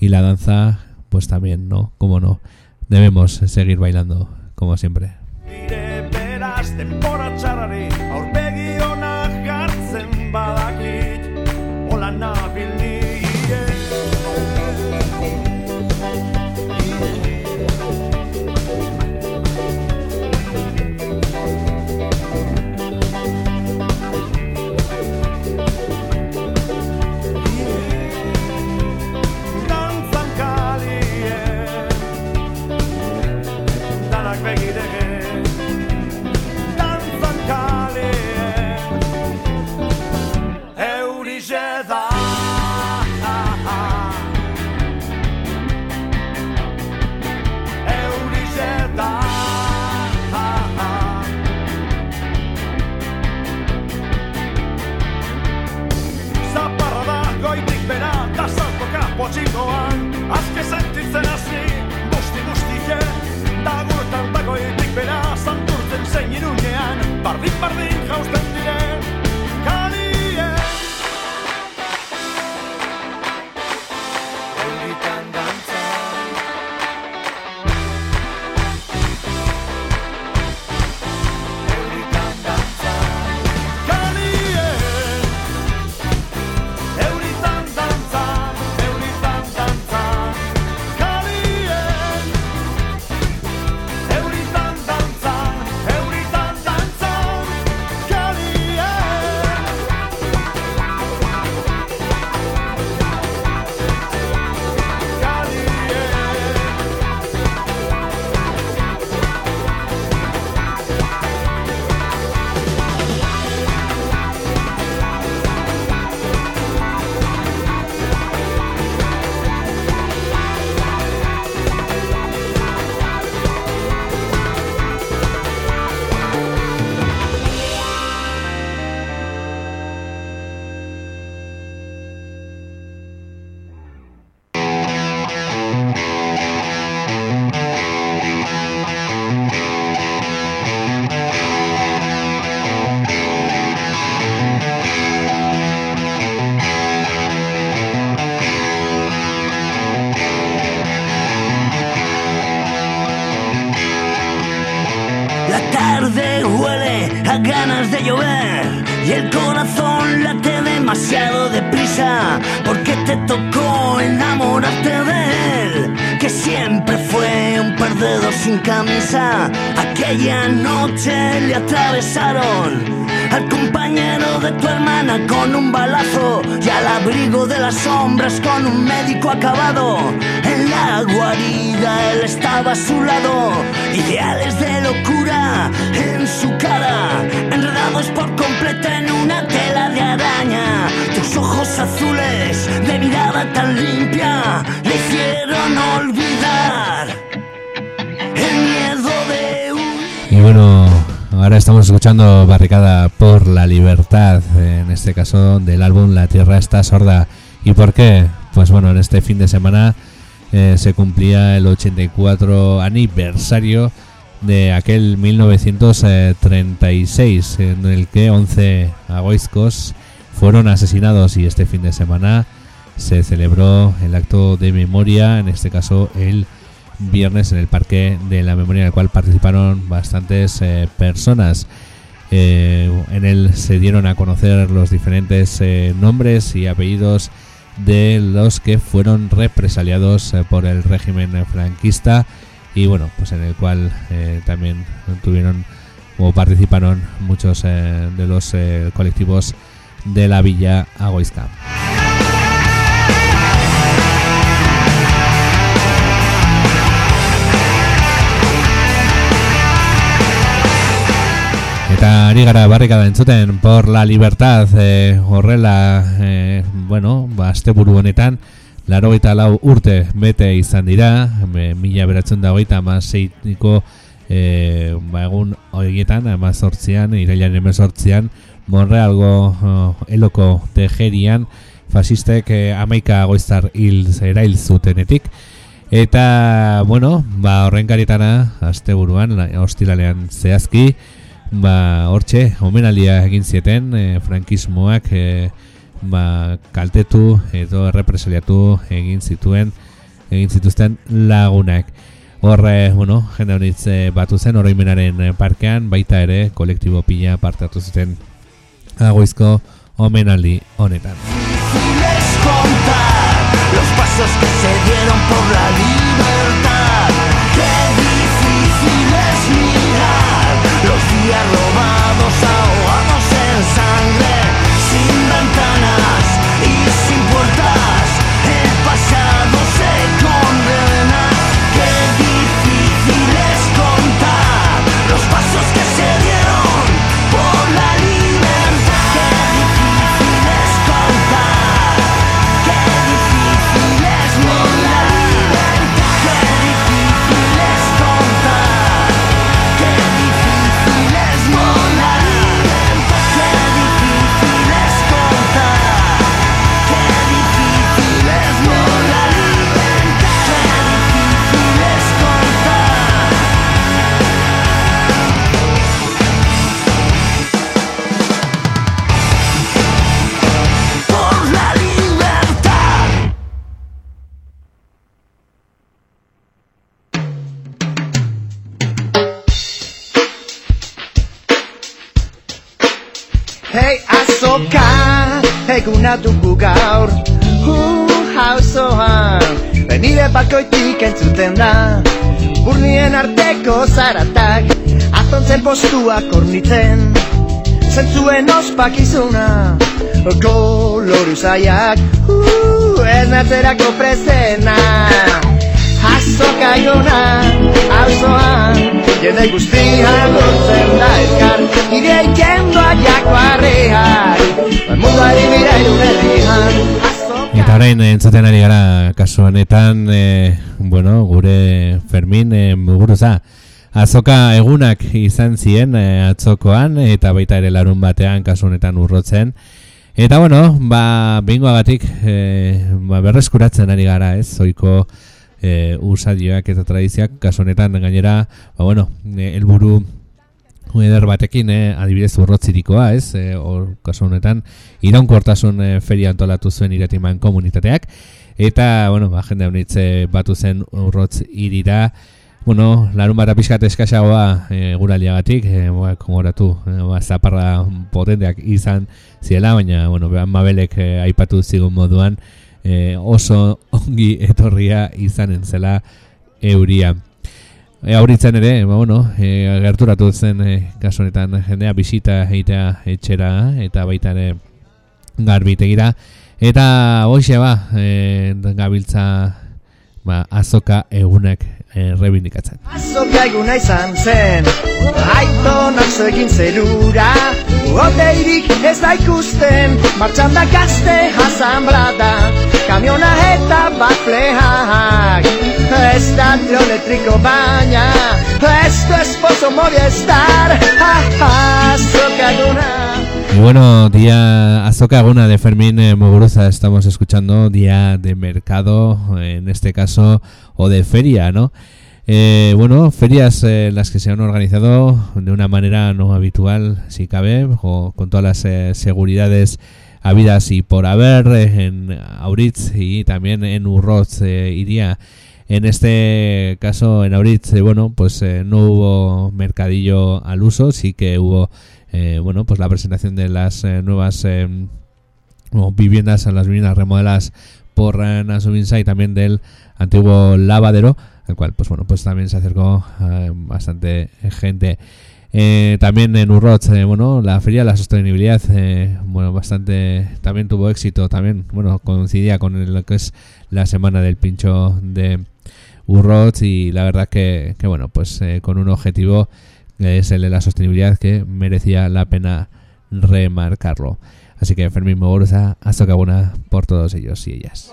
y la danza, pues también, ¿no? Como no, debemos seguir bailando, como siempre. Dick Martin, Aquella noche le atravesaron al compañero de tu hermana con un balazo y al abrigo de las sombras con un médico acabado. En la guarida él estaba a su lado, ideales de locura en su cara, enredados por completo en una tela de araña. Tus ojos azules de mirada tan limpia le hicieron olvidar Y bueno, ahora estamos escuchando Barricada por la Libertad, en este caso del álbum La Tierra está sorda. ¿Y por qué? Pues bueno, en este fin de semana eh, se cumplía el 84 aniversario de aquel 1936 en el que 11 agoiscos fueron asesinados y este fin de semana se celebró el acto de memoria, en este caso el viernes en el Parque de la Memoria, en el cual participaron bastantes eh, personas. Eh, en él se dieron a conocer los diferentes eh, nombres y apellidos de los que fueron represaliados eh, por el régimen franquista y bueno, pues en el cual eh, también tuvieron o participaron muchos eh, de los colectivos de la Villa Agoizca. Eta ari gara barrikada entzuten por la libertad eh, horrela, eh, bueno, ba, asteburu honetan, laro lau urte bete izan dira, me, mila beratzen da hogeita amaseitiko eh, ba, egun horietan, amazortzian, irailaren emezortzian, Monrealgo oh, eloko tejerian, fasistek eh, amaika goiztar hil erail zutenetik, Eta, bueno, ba, horren karitana, asteburuan, la- ostiralean zehazki, ba, hortxe, omenalia egin zieten, e, frankismoak e, ba, kaltetu edo errepresaliatu egin zituen, egin zituzten lagunak. Horre, bueno, jende honitz batu zen, oroimenaren parkean, baita ere, kolektibo pila parte hartu zuten agoizko omenaldi honetan. los pasos que se dieron por la libertad. Los bakoitik entzuten da. Burnien arteko zaratak, azontzen postuak ornitzen Zentzuen ospakizuna, koloru zaiak uh, Ez natzerako prezena. Azoka jona, auzoan Jende guztia lotzen da elkar. Nire ikendua jako arreak Munduari bira irunerian Eta orain entzuten ari gara kasu honetan, e, bueno, gure Fermin e, muguruza. Azoka egunak izan ziren e, atzokoan eta baita ere larun batean kasu honetan urrotzen. Eta bueno, ba, bingoagatik e, ba, berreskuratzen ari gara, ez, zoiko e, usadioak eta tradizioak kasu honetan gainera, ba, bueno, e, helburu eder batekin, eh, adibidez urrotzirikoa, ez, eh, or, kasu honetan, iraunkortasun eh, feria antolatu zuen iratiman komunitateak, eta, bueno, ba, jende honitze batu zen urrotz irira, bueno, larun bat pixkat eskaxagoa e, guraliagatik, e, ba, kongoratu, e, ba, zaparra potenteak izan ziela, baina, bueno, behan mabelek e, aipatu zigun moduan, e, oso ongi etorria izanen zela euria. E, auritzen ere, ba, bueno, e, gerturatu zen e, kasu honetan jendea bisita egitea etxera eta baita ere garbitegira. Eta hoxe ba, e, gabiltza ba, azoka egunek e, rebindikatzen. Azoka eguna izan zen Aitonak zo egin zerura. Oteirik ez da ikusten Martxan da gazte asamblada Kamiona eta baflehak Ez da trioletriko baina. Esto es pozo Movistar Azoka eguna Y bueno, día Azoka Aguna de Fermín eh, Muguruza estamos escuchando, día de mercado, en este caso, o de feria, ¿no? Eh, bueno, ferias eh, las que se han organizado de una manera no habitual, si cabe, o con todas las eh, seguridades habidas y por haber eh, en Auritz y también en Urroz eh, iría. En este caso, en Auritz, bueno, pues no hubo mercadillo al uso, sí que hubo eh, bueno, pues la presentación de las eh, nuevas o viviendas, las viviendas remodeladas por eh, Nasubinsa y también del antiguo lavadero, al cual, pues bueno, pues también se acercó bastante gente. También en Urroz, eh, bueno, la feria de la sostenibilidad, bueno, bastante, también tuvo éxito, también, bueno, coincidía con lo que es la semana del pincho de Urroz y la verdad que, que bueno, pues con un objetivo es el de la sostenibilidad que merecía la pena remarcarlo. Así que Fermín Moguruza, hasta Cabuna por todos ellos y ellas.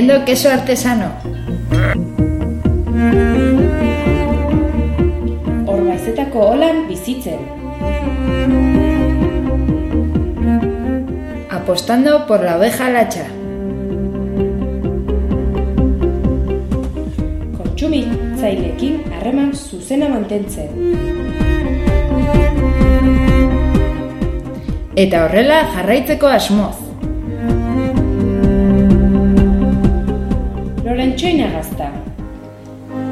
Vendiendo queso artesano. Orbaizetako holan bizitzen. Apostando por la oveja lacha. Kontsumitzaileekin harreman zuzena mantentzen. Eta horrela jarraitzeko asmoz. Lorentxoina gazta.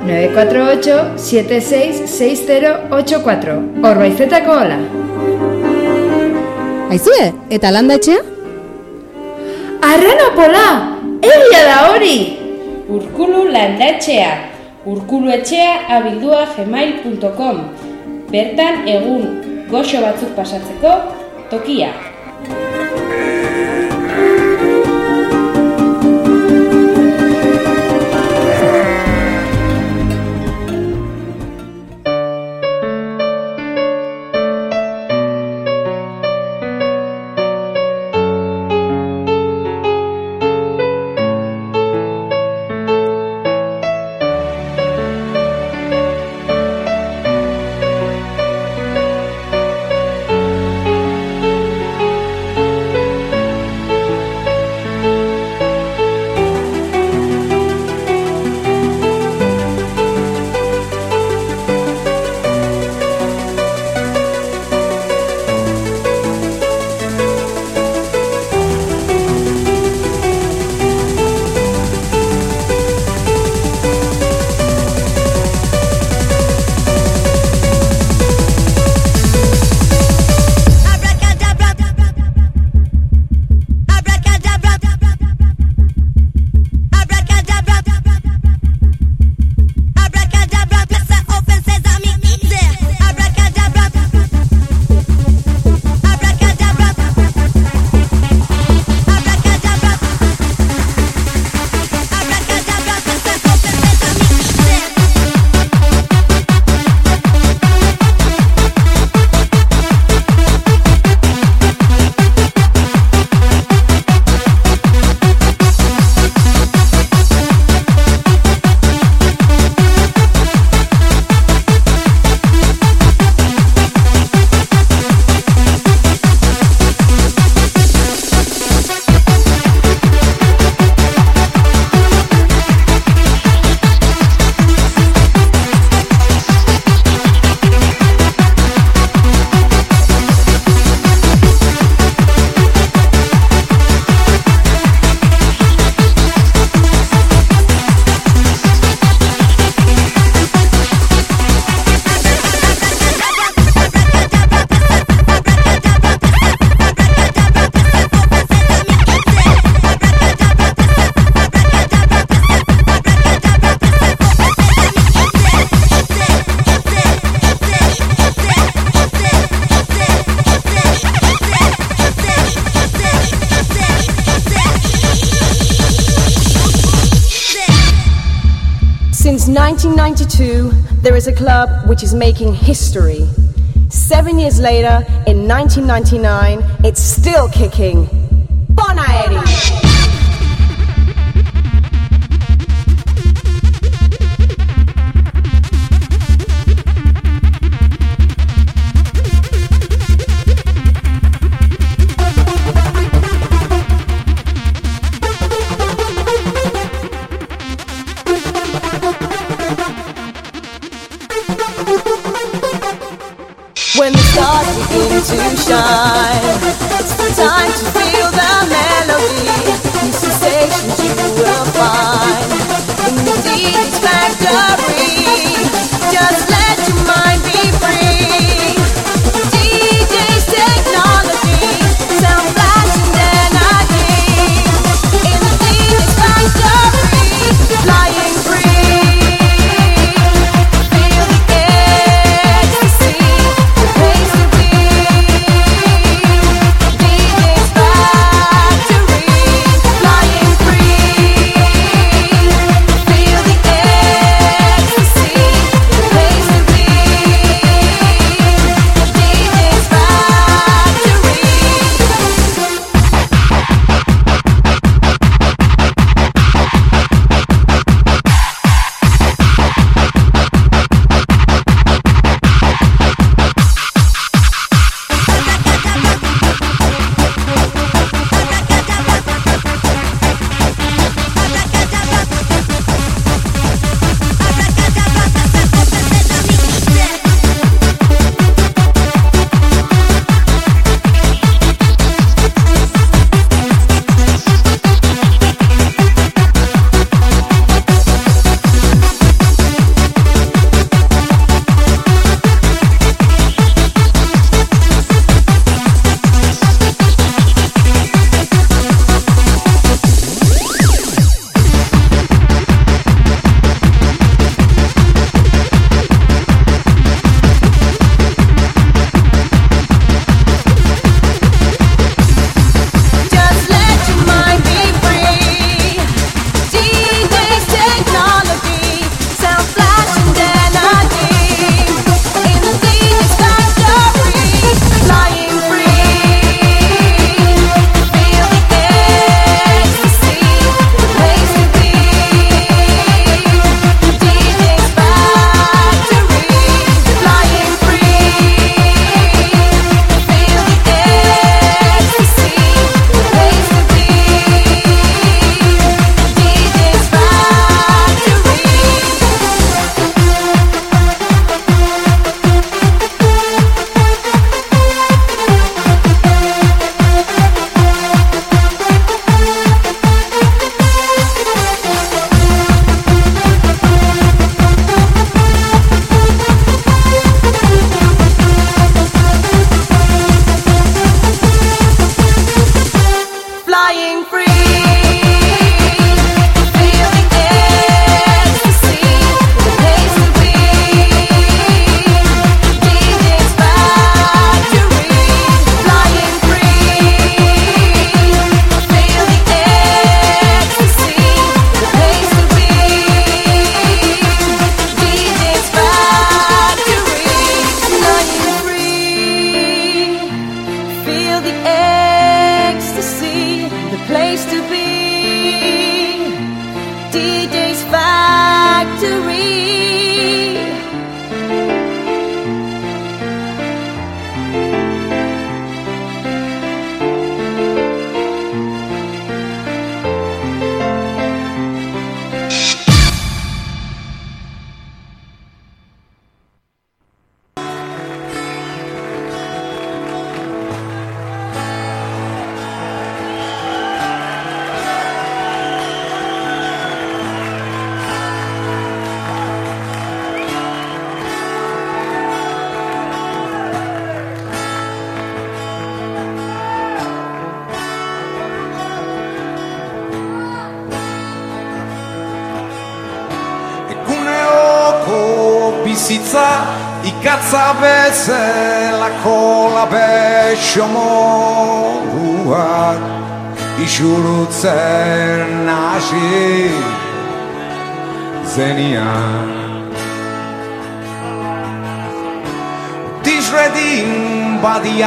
948-766084. Orbaizetako hola. Aizue, eta landatxea? Arrena pola! Egia da hori! Urkulu landatxea. Urkulu etxea abildua gmail.com Bertan egun goxo batzuk pasatzeko tokia. club which is making history. Seven years later, in 1999, it's still kicking.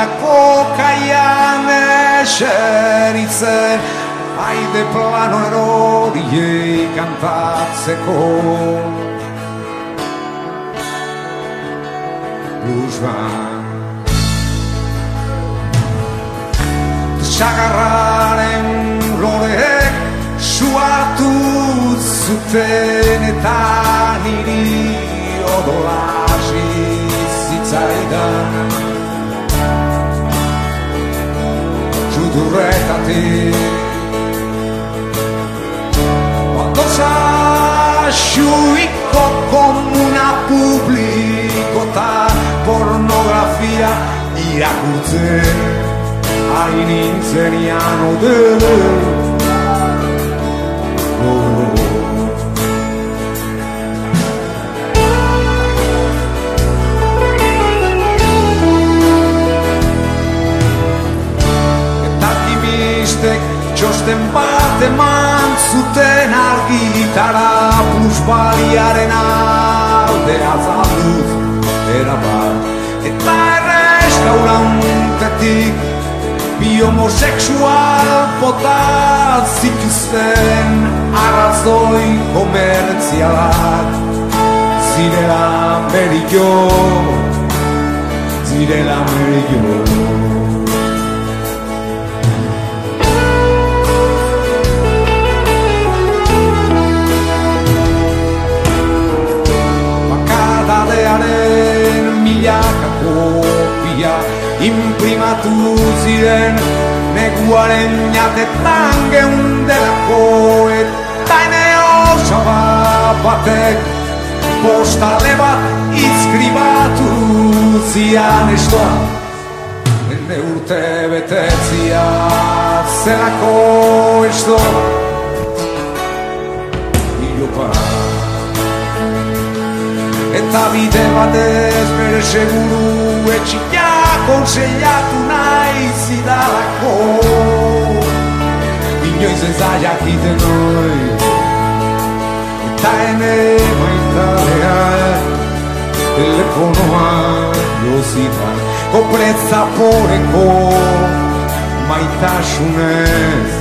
Badiako kaian eseritzen Haide plano eroriei kantatzeko Blues band Sagarraren loreek suatu zuten eta niri odolasi zitzaidan Judurretatik Badoza xuiko komuna publikota pornografia irakurtzen Hain nintzen ian txosten bat eman zuten argitara plusbaliaren alde azalduz erabat Eta errestaurantetik bi homosexual bota zituzten arrazoi komertzialak. Zirela merillo zirela merillo imprimatu ziren neguaren jatetan geundelako eta ene osaba batek postale bat izkribatu zian estoa. Ene urte betetzia zelako estoa. Ilopa Eta bide batez bere seguru etxia konseiatu nahi zidalako Inoiz ez da jakiten hori Eta ene maitadea telefonoa jozita Kopletza poreko maitasunez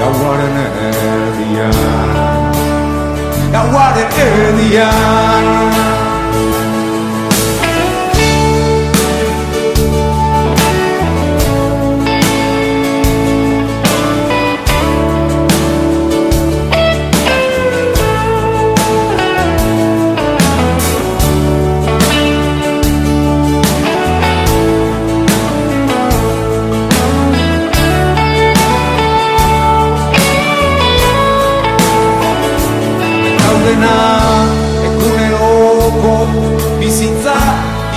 Gauaren erdian Gauaren erdian gaudena eguneroko bizitza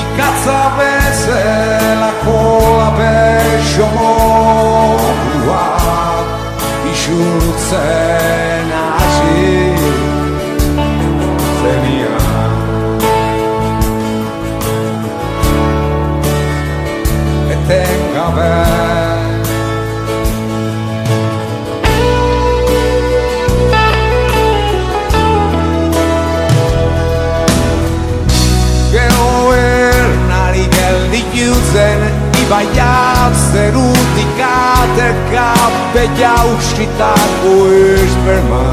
ikatza bezelako labexo moduak isurtzen ateka Bella usitako esperma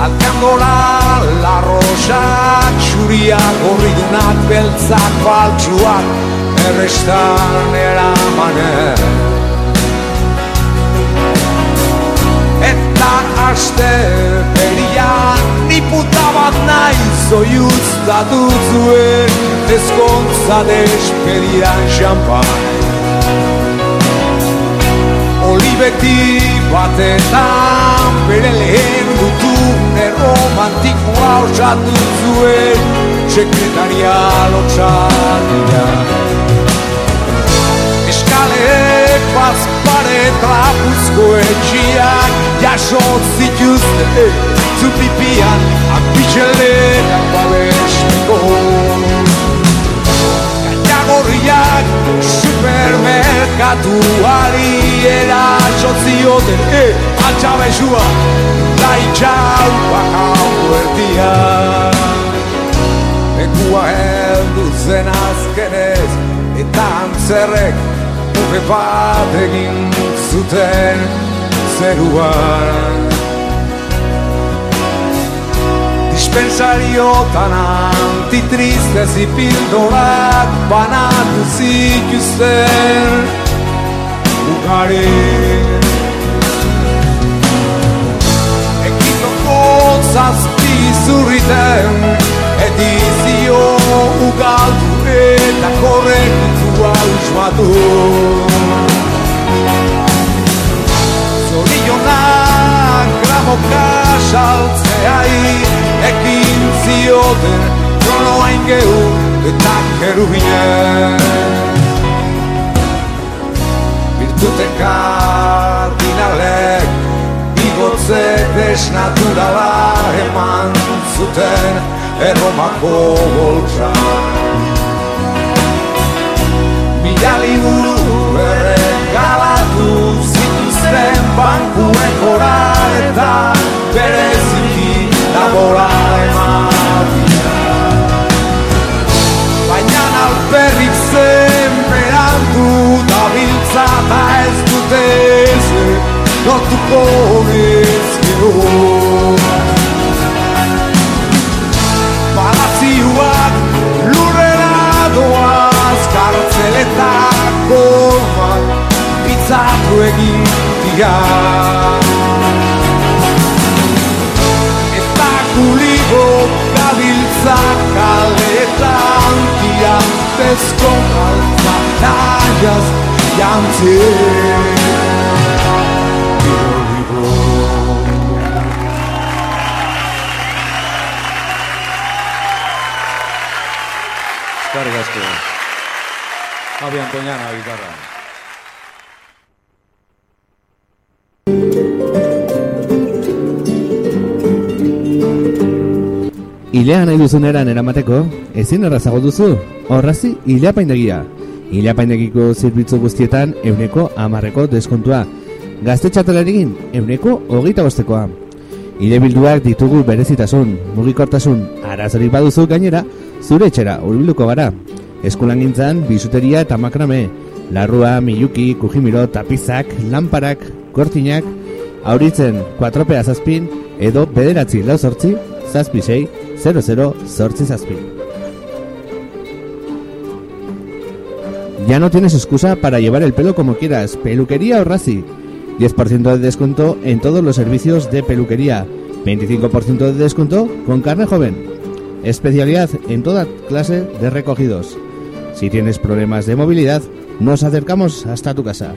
Alkandora la rosa Txuria gorridunak beltzak faltsuak Errestan eramanen Eta aste berian Ni puta bat nahi zoiuz da duzuen Ezkontza despedian xampan Olibeti batetan Bere lehen gutune romantikoa osatu zuen Sekretaria lotxatia Eskaleek bazpare trapuzko etxiak Jaso zituzte zupipian Apitxelerak babesteko Gainagorriak supermerkatuari eraso zioten eh, altxabezua da itxau bakau erdian Ekua heldu zen azkenez eta antzerrek urre bat egin zuten zeruan Dispensariotan antitriztez ipildorak banatu zituzten. Ugari. Ekitoko zazpi zurriten edizio ugaldu eta korrektua usmatu. Zorionak gramoka saltzeai ekin zioten kronoain gehu eta kerubinen Virtute kardinalek bigotze desnaturala eman zuten erromako boltsa Mila liburu ere galatu zituzten bankuen korar eta bereziki labora ematia Baina alperrik zen berandu da biltza eta ez dute ezer lotuko ezkero Palazioak lurrera doaz kartzeletako orman pizzatu egin dira Sacale plantiantes con alfanallas y antes ansiedad. Cargas que. Había la guitarra. Ilea nahi duzun eran eramateko, ezin errazago duzu, horrazi ilea paindegia. Zerbitzu guztietan euneko amarreko deskontua. Gazte txatelarekin euneko hogeita bostekoa. Ile bilduak ditugu berezitasun, mugikortasun, arazorik baduzu gainera, zure etxera hurbilduko gara. Eskulan gintzan, bisuteria eta makrame, larrua, miyuki, kujimiro, tapizak, lamparak, kortinak, auritzen, kuatropea zazpin, edo bederatzi lau sortzi, zazpi sei, 00 sortzi zazpi. Ya no tienes excusa para llevar el pelo como quieras. Peluquería Orrazi. 10% de descuento en todos los servicios de peluquería. 25% de descuento con carne joven. Especialidad en toda clase de recogidos. Si tienes problemas de movilidad, nos acercamos hasta tu casa.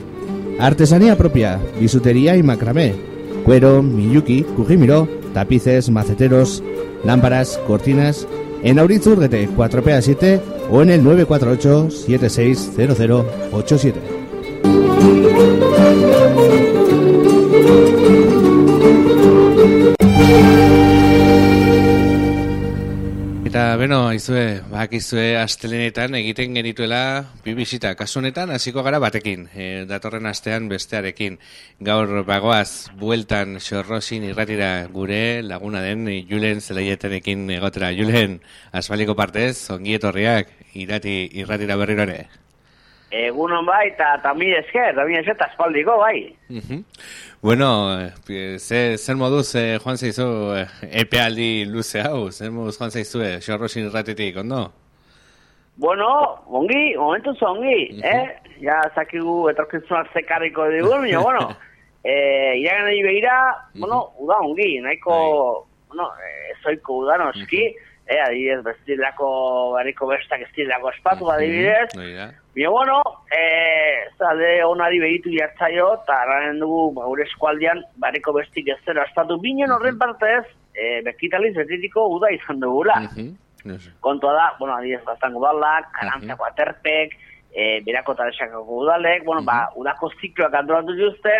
Artesanía propia, bisutería y macramé. Cuero, miyuki, kujimiro, tapices, maceteros, lámparas, cortinas. En Auritzurrete 4PA7 o en el 948 760087. Eta, beno, aizue, bakizue astelenetan egiten genituela bi bisita. Kasu honetan, hasiko gara batekin, e, datorren astean bestearekin. Gaur bagoaz, bueltan xorrosin irratira gure laguna den Julen zelaietenekin egotera. Julen, asfaliko partez, ongi etorriak, irati irratira berriro ere. Egunon bai, eta tamil esker, tamil esker, eta espaldiko bai. Mhm. Bueno, eh, ze, zer moduz eh, joan zaizu eh, epealdi luze hau, zer moduz joan zaizu eh, xorrosin irratetik, ondo? Bueno, ongi, momentu zu ongi, eh? Ja, zakigu etorkizunak zekarriko digun, baina, bueno, eh, iragan nahi begira, bueno, uda ongi, nahiko, bueno, eh, zoiko uda noski, eh, adibidez, bestilako, bariko bestak estilako espatu, adibidez, Oida. Baina, bueno, eh, zade onari behitu jartzaio, eta garen dugu, ba, gure eskualdean, bariko bestik ez zera estatu binen horren partez, eh, bekitaliz betetiko uda izan dugula. Kontua da, bueno, adibidez, baztango udalak, karantzako aterpek, eh, berako taresakako udalek, bueno, ba, udako zikloak antolatu dituzte,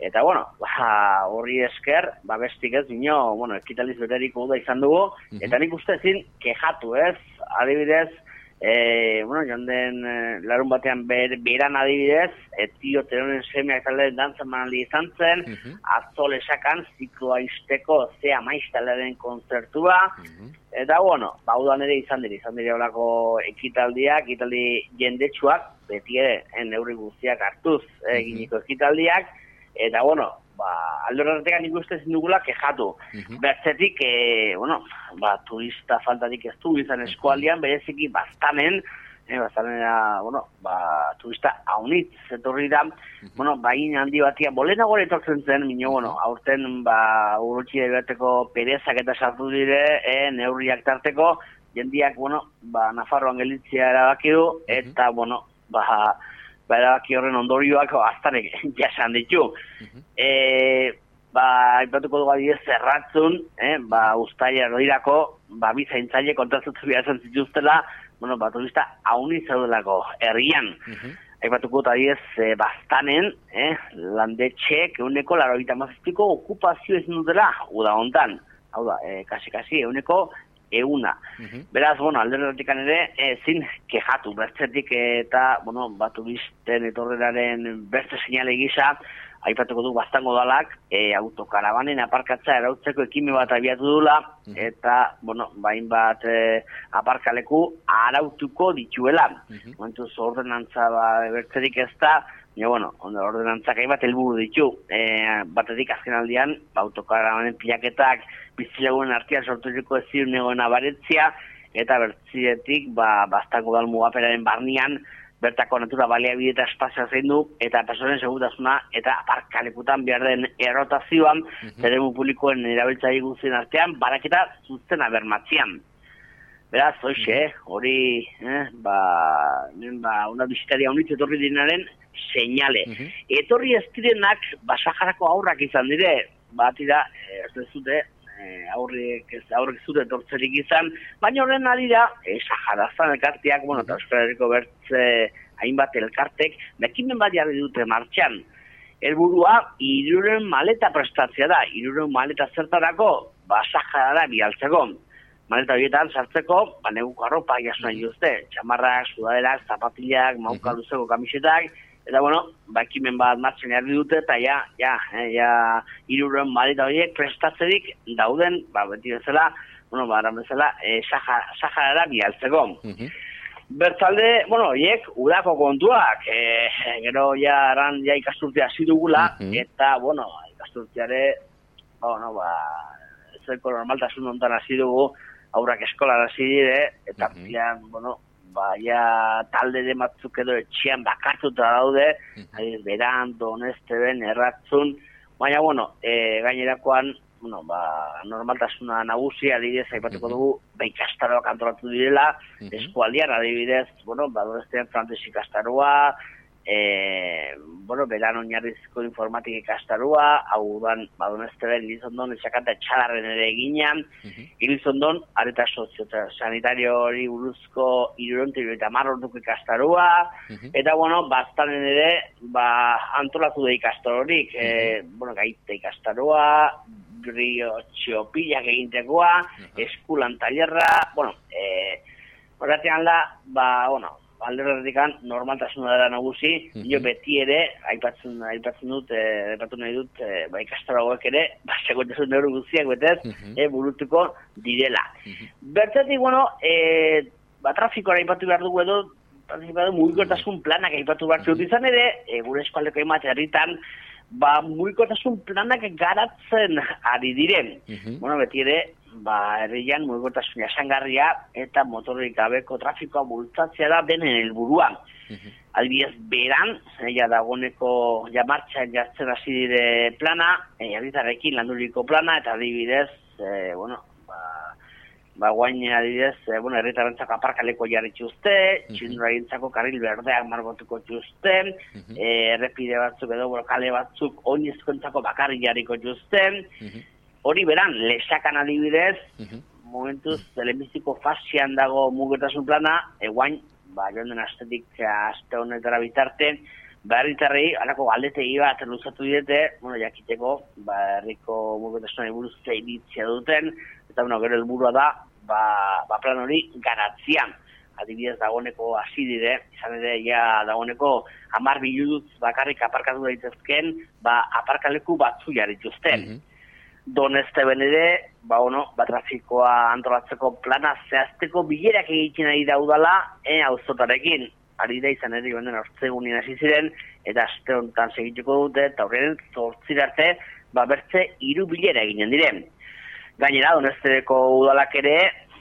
eta, bueno, ba, horri esker, ba, bestik ez, bino, bueno, ekitaliz beteriko uda izan dugu, eta nik uste ezin kejatu, ez? Adibidez, E, bueno, joan den eh, larun batean ber, beran adibidez, etio teronen semeak talde dantzan manaldi izan zen, atzo lesakan zikloa izteko zea maiz taldearen konzertua, eta bueno, baudan ere izan dira, izan dira olako ekitaldiak, ekitaldi jendetsuak, beti ere, en neurri guztiak hartuz eginiko ekitaldiak, eta bueno, ba, alde horretik nik uste ezin dugula kejatu. Bertzetik, e, bueno, ba, turista faltatik ez du izan eskualdian, bereziki bastanen, e, bastanera, bueno, ba, turista haunitz etorri da, bueno, bain handi batia, bolena gore etortzen zen, minio, bueno, aurten, ba, urrutxi ebateko perezak eta sartu dire, e, neurriak tarteko, jendiak, bueno, ba, Nafarroan gelitzea erabaki du, eta, bueno, ba, ba, erabaki horren ondorioak aztanek jasan ditu. E, ba, aipatuko dugu adibidez zerratzun, eh, ba, ustaia erdirako, ba, bizaintzaile kontratzatu behar zituztela, bueno, ba, turista hauni zaudelako herrian. Aipatuko dut adibidez, e, bastanen, eh, landetxek, euneko laro mazazpiko okupazio ezin dutela, uda hontan. Hau da, e, kasi-kasi, euneko euna. Beraz, bueno, alderretik ere, ezin kejatu, bertzetik eta, bueno, batu bizten etorreraren beste seinale gisa, aipatuko du bastango dalak, e, autokarabanen aparkatza erautzeko ekime bat abiatu dula, eta, bueno, bain bat e, aparkaleku arautuko dituela. Momentuz, ordenantza ba, bertzerik ez da, Ja, bueno, ondo ordenantzak bat helburu ditu. E, batetik azken aldian, ba, autokarabanen pilaketak bizilagunen artean sorturiko ez ziren negoen abaretzia, eta bertzietik, ba, bastako dal mugaperaren barnean, bertako natura baliabide eta espazioa zein du, eta personen segutasuna, eta aparkalekutan behar den errotazioan, zeremu publikoen erabiltzaile guztien artean, baraketa zuztena bermatzian. Beraz, hoxe, hori, eh, ba, nen, ba, una bisitaria honitz etorri dinaren seinale. Etorri ez direnak, ba, Saharako aurrak izan dire, bat ira, eh, ez dezute, eh, aurrek ez aurrek zure etortzerik izan, baina horren arira, eh, Saharazan elkarteak, bueno, eta Euskal Herriko bertze hainbat elkartek, bekimen bat jarri dute martxan. Helburua iruren maleta prestatzea da, iruren maleta zertarako, ba, Saharara bialtzeko. Maleta horietan sartzeko, ba, neguko arropa jasuna dituzte, txamarrak, sudaderak, zapatilak, mauka luzeko kamisetak, eta bueno, ba, ekimen bat martxan jarri dute, eta ja, ja, eh, ja, iruren maleta horiek prestatzerik dauden, ba, beti bezala, bueno, ba, aran bezala, eh, Saha- Saharara bialtzeko. Bertzalde, bueno, hiek, udako kontuak, e, gero ja, aran, ja ikasturtea hasi dugula, eta, bueno, ikasturteare, bueno, ba, zeko normaltasun ontan hasi dugu, aurrak eskolara hasi dire, eta uh bueno, ba, ja, talde de batzuk edo etxean bakartuta daude, adibidez, beran, doneste ben, erratzun, baina, bueno, e, gainerakoan, bueno, ba, normaltasuna nagusia, adibidez, aipatuko dugu, ba, ikastaroak antolatu direla, eskualdian, adibidez, bueno, ba, donestean frantez ikastaroa, e, bueno, beran oinarrizko informatik ikastarua, hau dan, ba, donesteben, Ilizondon, etxakanta etxalarren ere eginan, Ilizondon, areta sozio eta sanitario hori buruzko iruronte eta marrorduko ikastarua, eta, bueno, bastanen ere, ba, antolatu da ikastarorik, e, bueno, gaite ikastaroa, rio txopilak egintekoa, eskulan tailerra, bueno, e, horretean da, ba, bueno, alderretikan normaltasuna dela nagusi, jo beti ere, aipatzen, aipatzen dut, eh, aipatu nahi dut, eh, ba, ikastaroak ere, ba, segotasun neuro guztiak betez, eh, burutuko direla. Bertatik, bueno, eh, ba, trafikoa aipatu behar dugu edo, mugikortasun planak aipatu behar dut izan ere, eh, gure eskualdeko emat herritan, ba, mugikortasun planak garatzen ari diren. Bueno, beti ere, ba, herrian mugikortasun jasangarria eta motorrik gabeko trafikoa bultzatzea da benen helburua. Adibidez, beran, ja dagoneko ja martxan jartzen hasi dire plana, e, herritarrekin landuriko plana, eta adibidez, e, bueno, ba, ba guain adibidez, e, bueno, herritarrentzako aparkaleko jarri txuzte, txinduragintzako karril berdeak margotuko txuzten, e, errepide batzuk edo bueno, kale batzuk oinezkoentzako bakarri jarriko txuzten, hori beran, lesakan adibidez, momentuz, telemiziko fasian dago mugetasun plana, eguain, ba, joan den astetik aste honetara bitarte, ba, herritarrei, alako galdetegi bat luzatu diete, bueno, jakiteko, ba, herriko mugetasunari buruz zeiritzia duten, eta, bueno, gero helburua da, ba, ba plan hori garatzia. adibidez dagoeneko hasi dire, izan ere ja dagoeneko hamar biluduz bakarrik aparkatu daitezken, ba aparkaleku batzu jarri dituzten. Doneste ben ere, ba, bueno, ba, trafikoa antolatzeko plana zehazteko bilerak egiten ari da udala, e, auzotarekin. Ari da izan ere, joan den ortzegunien hasi ziren, eta aste honetan segituko dute, eta horren zortzirarte, ba, bertze hiru bilera eginen diren. Gainera, donesteko udalak ere,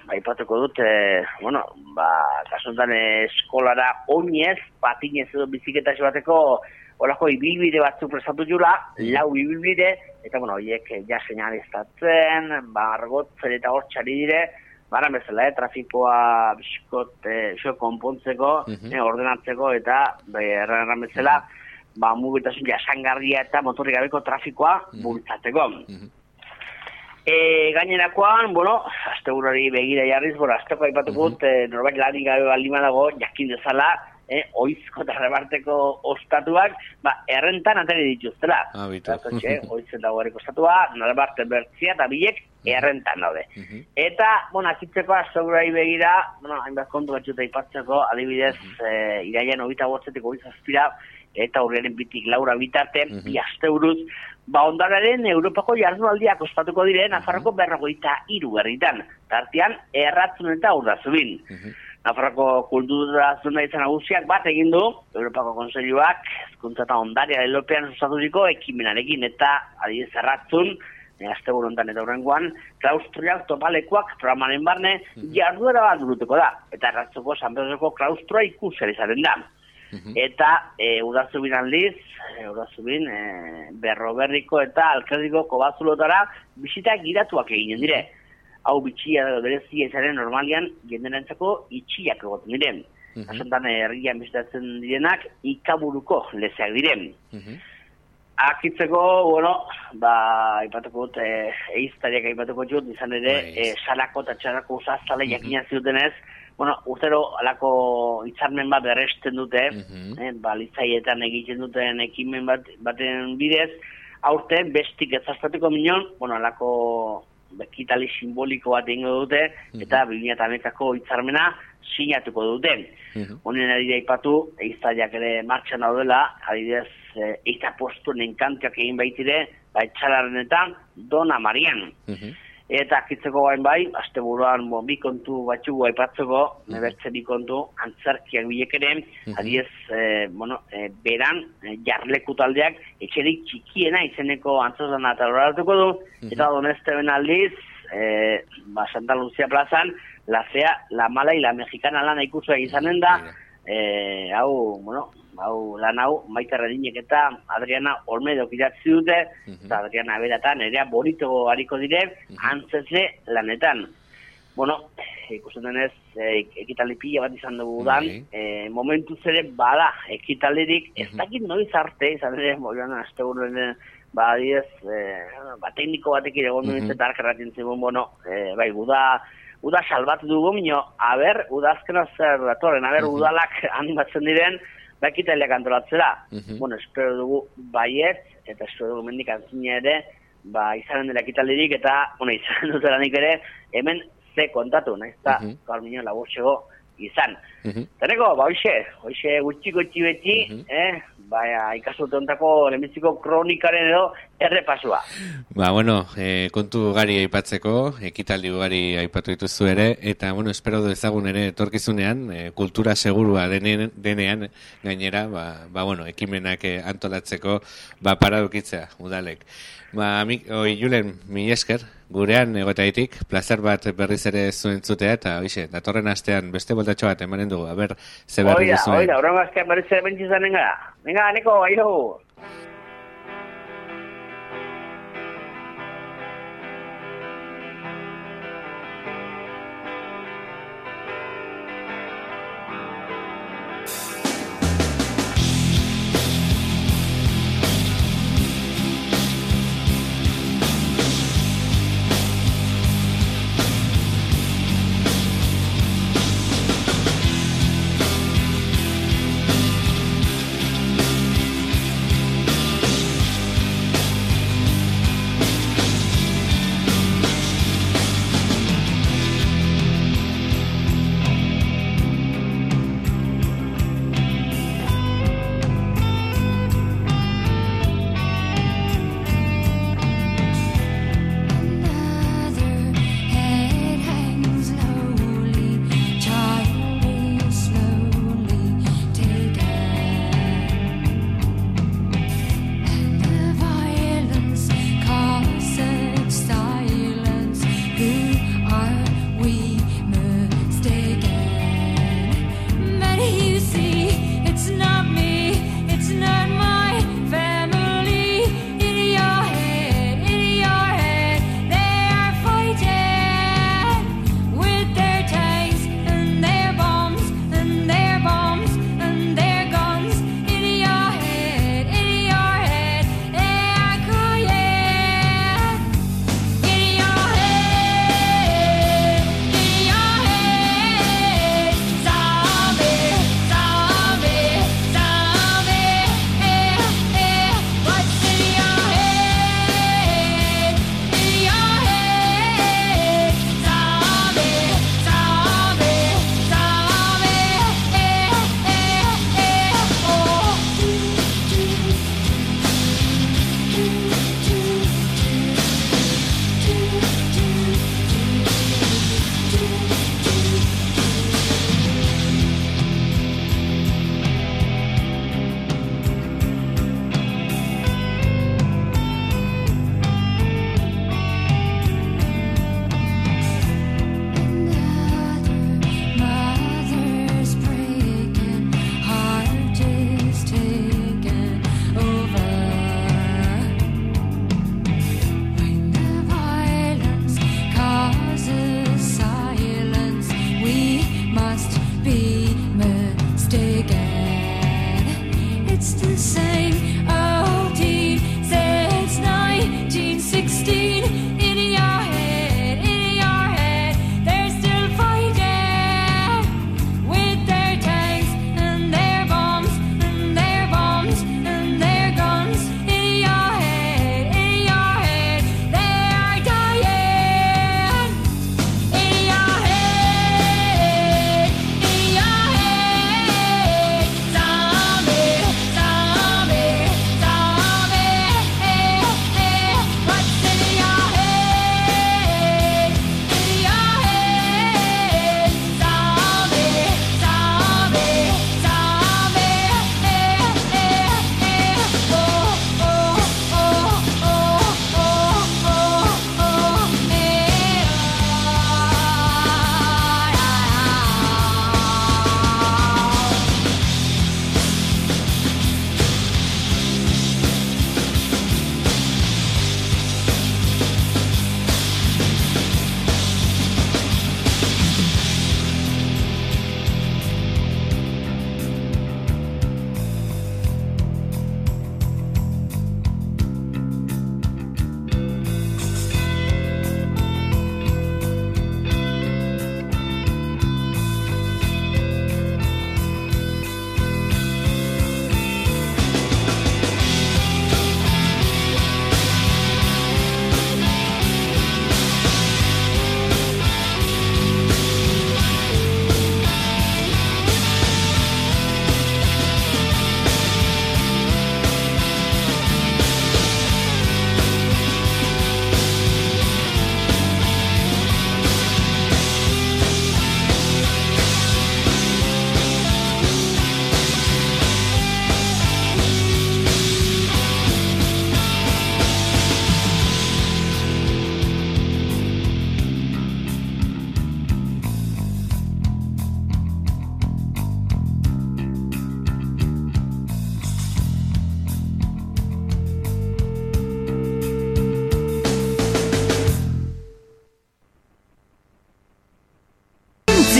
ba, ipatuko dut, e, bueno, ba, kasuntan eskolara oinez, patinez edo biziketa bateko olako ibilbide batzuk prestatu jula, lau ibilbide, eta bueno, horiek eh, ja señaliztatzen, ba, argotzen eta hortxari dire, bara bezala, eh, trafikoa biskot, eh, konpontzeko, eh, ordenatzeko, eta, be, erran bezala, ba, mugitasun jasangarria eta motorrik gabeko trafikoa bultzatzeko. E, gainerakoan, bueno, azte begira jarriz, bueno, azteko aipatuko dut, e, norbait lanik gabe baldima dago, jakin dezala, eh, oizko eta rebarteko ostatuak, ba, errentan atari dituztela. Ah, bitu. Oizen dago erreko ostatua, norbarte bertzia eta bilek errentan daude. Eta, bueno, akitzeko azogurai begira, bueno, hainbat kontu batxuta ipatzeko, adibidez, eh, iraian hobita botzetik hobitazpira, eta urriaren bitik laura bitarte, bi aste buruz, ba ondararen Europako jardunaldiak ospatuko diren Nafarroko berrogeita hiru herritan, tartean erratzun eta urdazubin. Nafarroko kultura zuna izan nagusiak bat egin du, Europako Kontseiluak, ezkuntza eta ondaria elopean sustaturiko ekimenarekin, eta adibidez erratzun, e, azte honetan eta horrengoan, klaustroiak topalekuak programaren barne jarduera bat burutuko da, eta erratzuko San Pedroko klaustroa ikusera izaten da. Eta e, udazubin aldiz, e, udazubin e, berroberriko eta alkerdiko kobazulotara bisitak giratuak eginen dire. Hau bitxia edo berezia izaren normalian jenderentzako itxiak egoten diren. Asuntan herrian bizitatzen direnak ikaburuko lezeak diren. Akitzeko, bueno, ba, ipatuko dut, e, eiztariak ipatuko dut, izan ere, e, salako eta txarako usaztale jakina ziutenez, bueno, urtero alako hitzarmen bat berresten dute, eh, ba, litzaietan egiten duten ekimen bat, baten bidez, aurten bestik ezazpatuko minon, bueno, alako bekitali simboliko bat egingo dute, eta 2008ko hitzarmena sinatuko dute. Honen ari aipatu, eiztariak ere martxan daudela, adidez, e, eita postuen enkantiak egin baitire, ba, etxalarenetan, Dona Marian. Eta akitzeko gain bai, azte buruan bo, bi kontu batxugu aipatzeko, nebertze bi kontu, antzerkiak bilek ere, adiez, e, bueno, e, beran, e, jarleku taldeak, etxerik txikiena izeneko antzozan eta horretuko du, eta doneste ben aldiz, e, ba, Santa Lucia plazan, la fea, la mala y la mexicana lana ikusua izanen da, e, hau, bueno, hau lan hau Maite Redinek eta Adriana Olmedo idatzi dute, eta Adriana beratan nerea borito hariko dire, antzesle lanetan. Bueno, ikusten denez, e, ekitaldi pila bat izan dugu dan, e, momentu zere bada ekitaldirik, ez dakit noiz arte, izan ere, boian, azte buruen, ba, diez, e, ba, tekniko batekin egon duen eta arkarratzen zigun, bueno, e, bai, guda, uda salbatu dugu, mino, aber, udazkena zer datorren, aber, udalak animatzen diren, bakitaileak antolatzera. Bueno, espero dugu baiet, eta espero dugu mendik antzina ere, ba, izanen dela ekitaldirik, eta, bueno, dutela nik ere, hemen ze kontatu, nahiz, eta, uh -huh. laburtsego izan. Teneko, ba, hoxe, hoxe gutxi gutxi beti, eh, baina ikasute ontako lehenbiziko kronikaren edo errepasua. Ba, bueno, e, kontu ugari aipatzeko, ekitaldi ugari aipatu dituzu ere, eta, bueno, espero dezagun ere etorkizunean, e, kultura segurua denean, denean gainera, ba, ba, bueno, ekimenak e, antolatzeko, ba, paradukitzea, udalek. Ba, mi, oi, Julen, mi esker, gurean egotaitik, plazer bat berriz ere zuen zutea, eta, oixe, datorren astean beste boltatxo bat emanen dugu, a ber, ze berri Oida, duzuen. oida, horren azkean berriz ere bentzizanen gara. Venga, Neko, aio!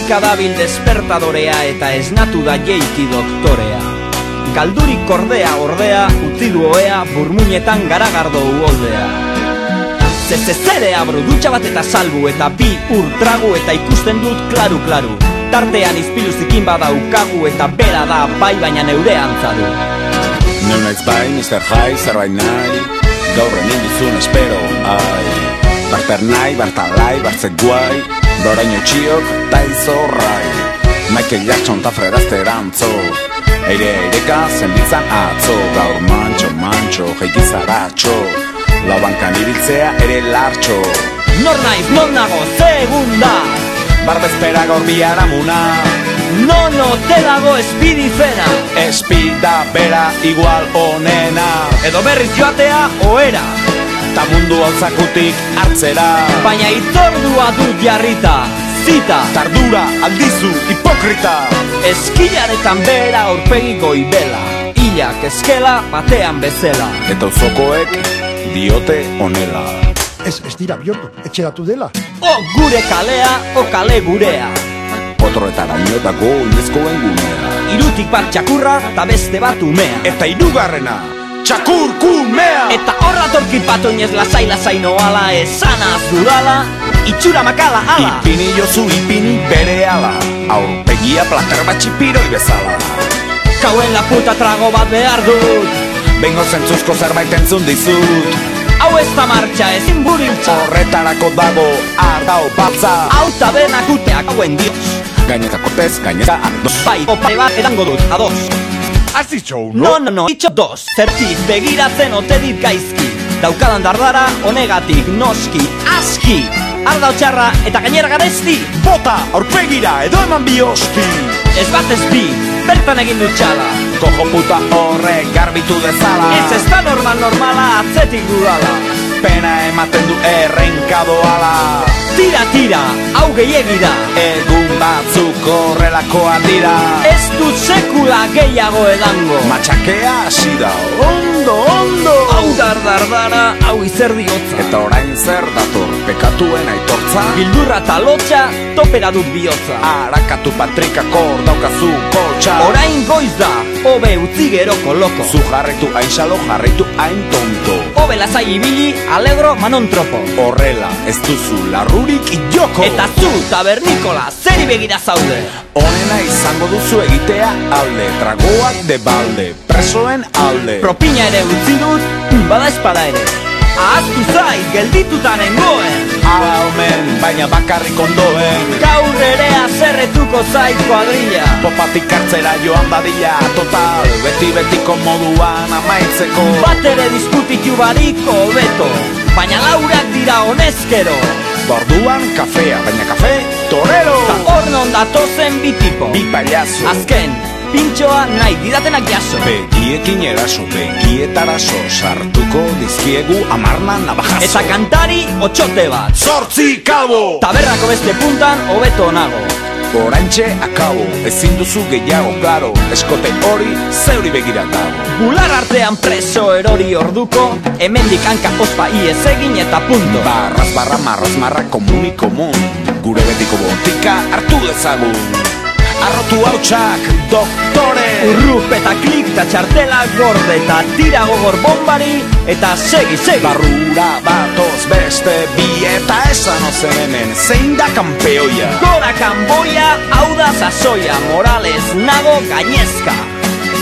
Musika dabil despertadorea eta esnatu da jeiki doktorea. Galdurik kordea ordea, utzi du oea, burmuinetan garagardo uoldea Zezezerea bro dutxa bat eta salbu eta bi ur tragu eta ikusten dut klaru klaru. Tartean izpilu zikin badaukagu eta bera da bai baina neure antzaru Neu naiz bai, Mr. High, zerbait nahi. Gaur espero, ai. Barter nahi, bartalai, bartzek guai Doraino txiok, ta izorrai Michael Jackson ta fredazte erantzo Eire eireka zenbitzan atzo. Gaur mantxo, mantxo, jeiki zaratxo Laubankan ibiltzea ere lartxo. Nor naiz, non nago, segunda. Barbezpera gaur biharamuna No, no, te dago espidizena Espida bera igual onena. Edo berriz joatea, oera Ta mundu hau zakutik hartzera. Baina itzordua dut jarrita Zita, Tardura aldizu hipokrita. Eskilaretan bera aurpegi goibela Ilak eskela batean bezela. Eta uzokoek diote onela Ez, ez dira bihurtu, etxeratu dela. O gure kalea, o kale gurea. Potroetara inotako inezkoen gunea. Irutik bat txakurra, eta beste bat umea. Eta irugarrena, txakur kumea Eta horra torkit bat oinez lasai lasai noala Esanaz dudala, itxura makala ala. Ipini jozu ipini bere ala Aurpegia plater bat txipiroi bezala. Kauen la puta trago bat behar dut. Bengo zentzuzko zerbait entzun dizut. Hau ez da martxa ezin buriltza Horretarako dago ardau batza. Hau tabernak uteak hauen dios. Gainetako tez, gaineta ardoz. Bai, opa bat edango dut, ados Has dicho uno? No, no, no, itxo dos. Zertik begiratzen ote dit gaizki. Daukadan dardara honegatik noski Aski, arda txarra eta gainera garesti Bota, aurpegira, edo eman biosti Ez bat ez bi, bertan egin dut txala. Kojo puta horrek garbitu dezala. Ez ez da normal normala atzetik dudala. Pena ematen du errenkado ala Tira, tira, hau gehiegi da. Egun batzuk horrelakoa dira. Ez dut sekula gehiago edango. Matxakea hasi da. Ondo, ondo. Hau dardardara, hau izerdi hotza Eta orain zer dator, pekatuen aitortza? Bildurra talotxa, topera dut bihotza. Arakatu patrikako daukazu koltsa Orain goiz da, hobe utzi gero koloko Zu jarritu hain xalo, jarritu hain tonto. Hobe lasai ibili, alegro manon tropo. Horrela, ez duzu larrurik joko. Eta zu, tabernikola, zeri begira zaude. Honena izango duzu egitea alde Tragoak de balde, presoen alde. Propina ere utzi dut, bada espada ere Ahaztu zait, geldituta nengoen Ala omen, baina bakarrik ondoen. Gaur ere azerretuko zait kuadrilla. Popatik hartzera joan badila Total, beti betiko moduan amaitzeko. Bat ere diskutitu bariko beto Baina laurak dira honezkero. Borduan kafea, baina kafe torero. Ta hor non datozen bitipo Bi payaso. Azken, pintxoa nahi didatenak jaso. Begiekin eraso, begietaraso Sartuko dizkiegu amarna navajazo Eta kantari otxote bat. Zortzi kabo! Taberrako beste puntan hobeto nago. Orantxe akabo, ezin duzu gehiago claro Eskote hori zeuri begira dago. Bular artean preso erori orduko Hemendik hanka ospa iez egin eta punto. Barraz barra marraz marra komuni komun Gure betiko botika hartu dezagun Arrotu hautsak, doktore. Urrup eta klik eta txartela gorde Eta tira gogor bombari eta segi, segi. Barrura batoz beste bi eta esan ozen hemen Zein da kampeoia Gora kanboia, hau da sasoia Morales nago gainezka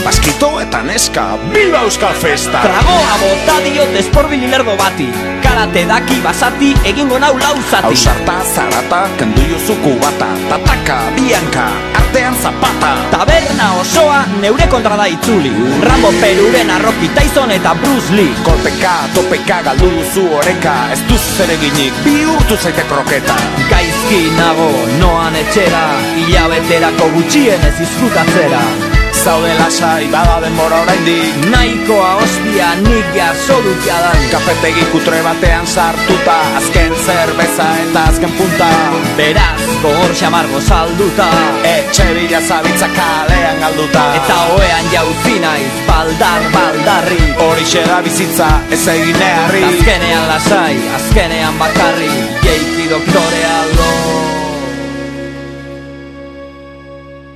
Baskito eta neska, Bilba Euskal Festa Tragoa bota diot esporbili lerdo bati. Karate daki basati egingo nau lauzati Hausarta, zarata, kendu jozuku bata Tataka, bianka, artean zapata. Taberna osoa neure kontra da itzuli. Rambo Peruren arroki Tyson eta Bruce Lee. Kolpeka, topeka, galdu duzu oreka. Ez duzu zereginik, bihurtu zaite kroketa Gaizki nago, noan etxera. Hilabeterako gutxien ez izkutatzera Zaude lasai, bada denbora oraindik. Nahikoa ospia nik jaso dut jadan Kafetegi kutre batean sartuta Azken zerbeza eta azken punta. Beraz, gogor xamargo salduta. Etxe bila zabitza kalean galduta. Eta oean jauzi naiz, baldar, baldarri. Horixe da bizitza, ez egin neharri Azkenean lasai, azkenean bakarri. Jeiki doktorea lo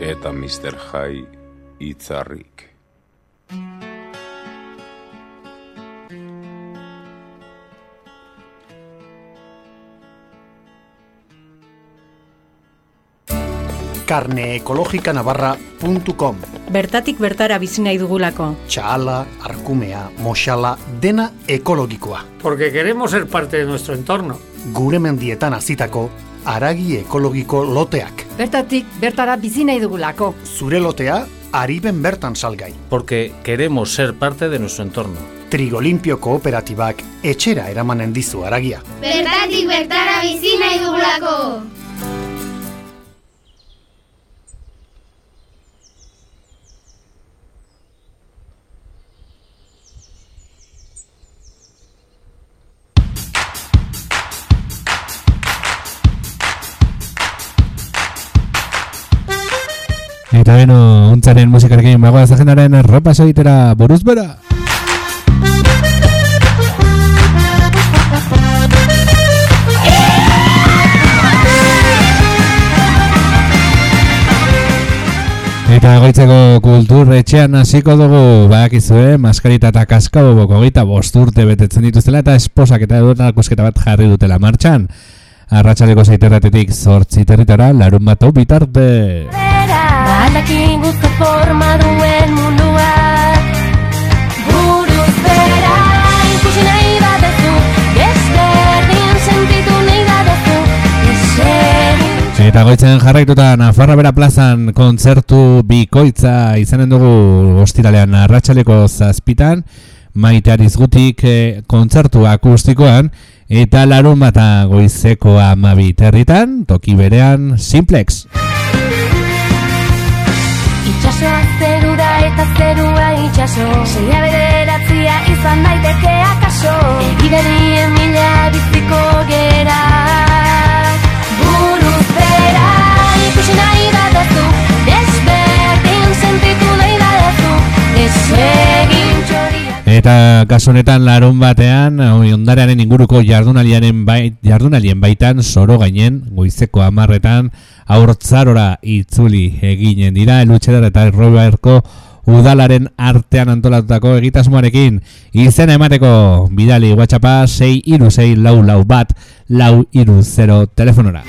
eta Mr. High itzarrik. carneekologikanavarra.com Bertatik bertara bizi nahi dugulako. Txala, arkumea, moxala, dena ekologikoa. Porque queremos ser parte de nuestro entorno. Gure mendietan azitako, aragi ekologiko loteak. Bertatik bertara bizi nahi dugulako. Zure lotea, ariben bertan salgai. Porque queremos ser parte de nuestro entorno. Trigolimpio kooperatibak etxera eramanen dizu aragia. Bertatik bertara bizi nahi dugulako. Eta beno, untzaren musikarekin bagoaz agendaren repaso egitera buruz bera. Eta goitzeko kultur etxean hasiko dugu badakizue maskarita eta kaskabo boko goita bosturte betetzen dituztela eta esposak eta edota akusketa bat jarri dutela martxan. Arratxaleko zaiterratetik zortzi territara larun bat hau bitarte. Badakin guzti forma duen mundua Buruz bera ikusi nahi badezu Desberdin sentitu nahi badezu Eseri Eta goitzen jarraituta Nafarra Bera plazan kontzertu bikoitza izanen dugu ostiralean arratsaleko zazpitan maite arizgutik eh, kontzertu akustikoan eta larun bata goizeko amabi territan, toki berean Simplex. Eta zerua itxaso. Seia bederatzia izan daiteke akaso. Egiberien mila biziko gera. Buruz bera ikusi nahi badezu Desberdin sentitu nahi badezu Desegin Eta kasu honetan larun batean ondarearen inguruko jardunaliaren bait, jardunalien baitan soro gainen goizeko amarretan aurtzarora itzuli eginen dira elutxedar eta erroibaerko udalaren artean antolatutako egitasmoarekin izena emateko bidali whatsappa 6 iru 6 lau lau bat lau iru 0 telefonora.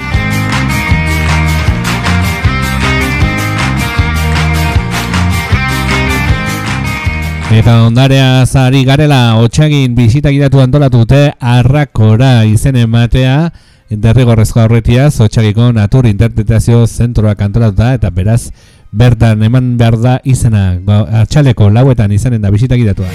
Eta ondarea zari garela otxagin bisita gidatu antolatu dute arrakora izen ematea derrigorrezko aurretiaz otxagiko natur interpretazio zentroak antolatuta eta beraz bertan eman behar da izena go- atxaleko lauetan izanen da bisita gidatua.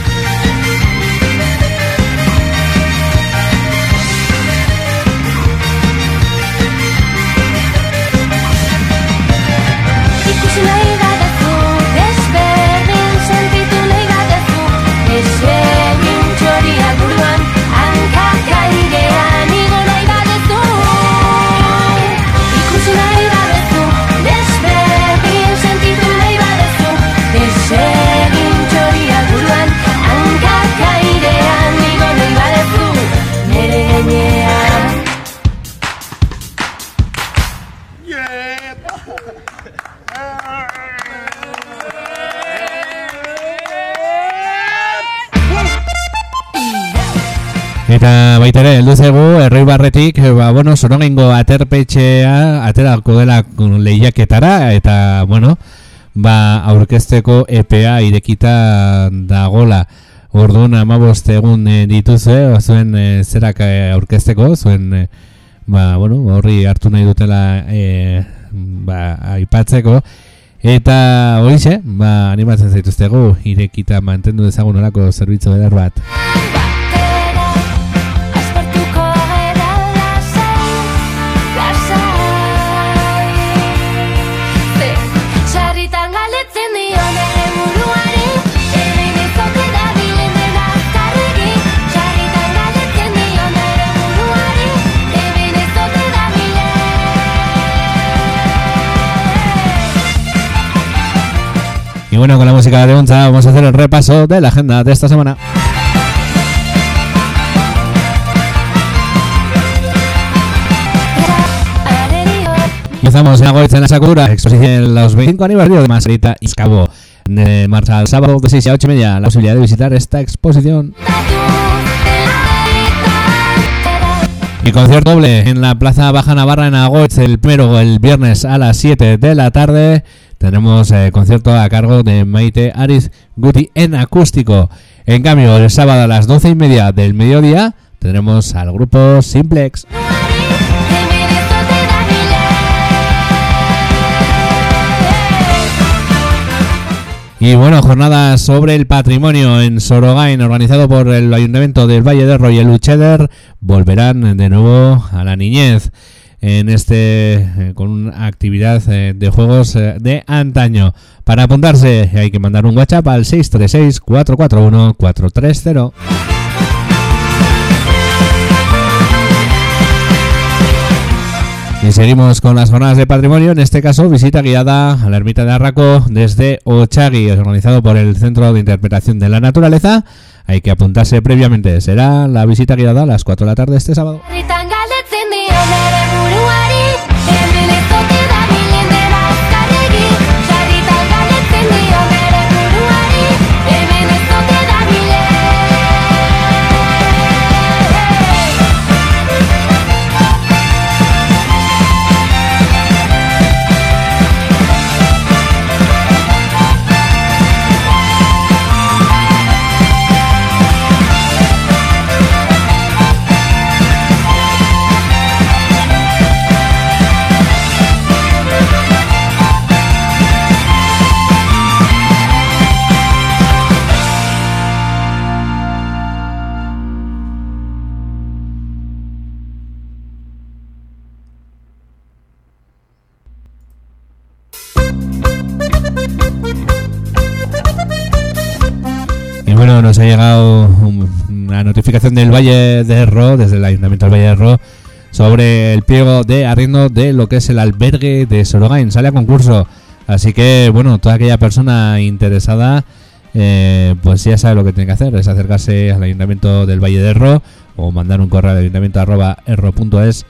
Eta baita ere, heldu zaigu, erroi barretik, eh, ba, bueno, sorongengo aterpetxea, aterako dela lehiaketara, eta, bueno, ba, aurkezteko EPA irekita dagola. Orduan, amabost egun e, dituzue, zuen e, zerak eh, aurkezteko, zuen, e, ba, bueno, horri hartu nahi dutela e, ba, aipatzeko. Eta horixe, ba, animatzen zaituztegu, irekita mantendu dezagun orako zerbitzu eder bat. Y bueno, con la música de Onza vamos a hacer el repaso de la agenda de esta semana. Empezamos en Agoitz en la Sakura, exposición en los 25 aniversario de Masarita Iscabo. De marcha al sábado de 6 a 8 y media, la posibilidad de visitar esta exposición. Y concierto doble en la Plaza Baja Navarra en Agoitz, el primero el viernes a las 7 de la tarde. Tendremos eh, concierto a cargo de Maite Ariz Guti en acústico. En cambio, el sábado a las 12 y media del mediodía tendremos al grupo Simplex. Y bueno, jornada sobre el patrimonio en Sorogain, organizado por el Ayuntamiento del Valle de Roy y el Ucheder, volverán de nuevo a la niñez en este eh, con una actividad eh, de juegos eh, de antaño. Para apuntarse hay que mandar un WhatsApp al 636 441 430. Y seguimos con las jornadas de patrimonio, en este caso visita guiada a la ermita de Arraco desde Ochagui, organizado por el Centro de Interpretación de la Naturaleza. Hay que apuntarse previamente, será la visita guiada a las 4 de la tarde este sábado. Bueno, nos ha llegado un- una notificación del Valle de Ro, desde el Ayuntamiento del Valle de Ro, sobre el pliego de arriendo de lo que es el albergue de Sorogain. Sale a concurso. Así que, bueno, toda aquella persona interesada, eh, pues ya sabe lo que tiene que hacer. Es acercarse al Ayuntamiento del Valle de Ro o mandar un correo al ayuntamiento erro.es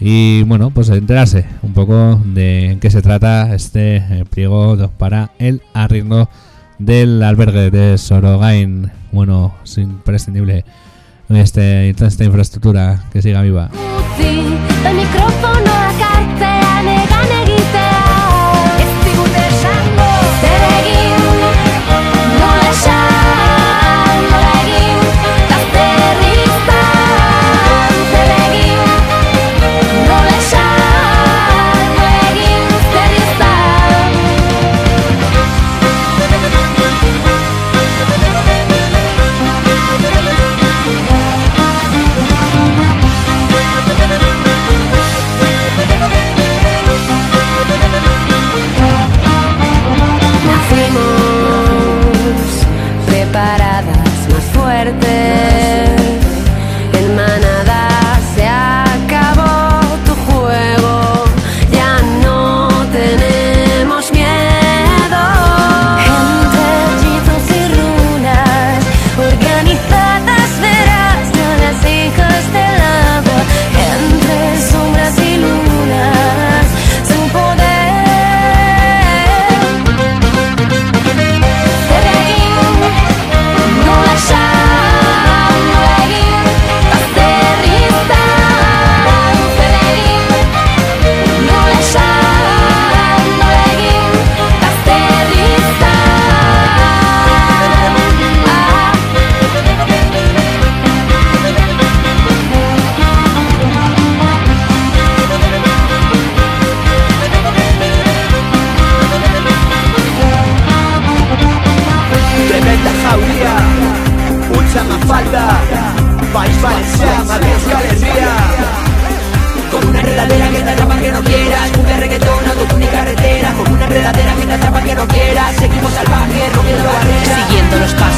y, bueno, pues enterarse un poco de en qué se trata este eh, pliego para el arriendo del albergue de Sorogain. Bueno, es imprescindible este, esta infraestructura que siga viva.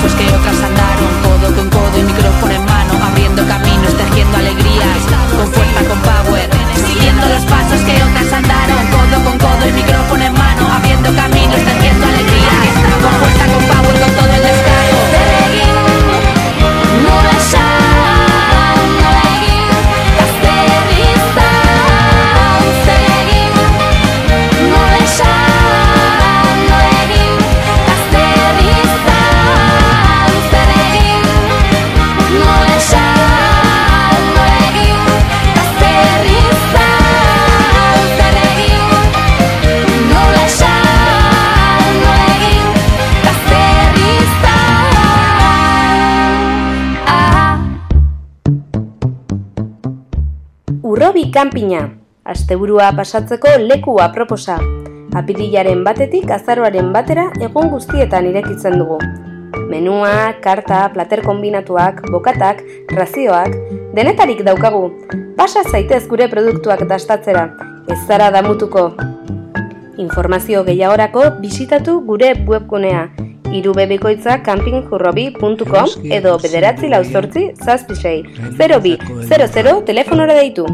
Pasos otras Urrobi kanpina, asteburua pasatzeko leku aproposa. Apirilaren batetik azaroaren batera egun guztietan irekitzen dugu. Menua, karta, plater kombinatuak, bokatak, razioak, denetarik daukagu. Pasa zaitez gure produktuak dastatzera, ez zara damutuko. Informazio gehiagorako bisitatu gure webgunea irubebikoitza campingjurrobi.com edo bederatzi lauzortzi zazpisei 02 00 telefonora deitu.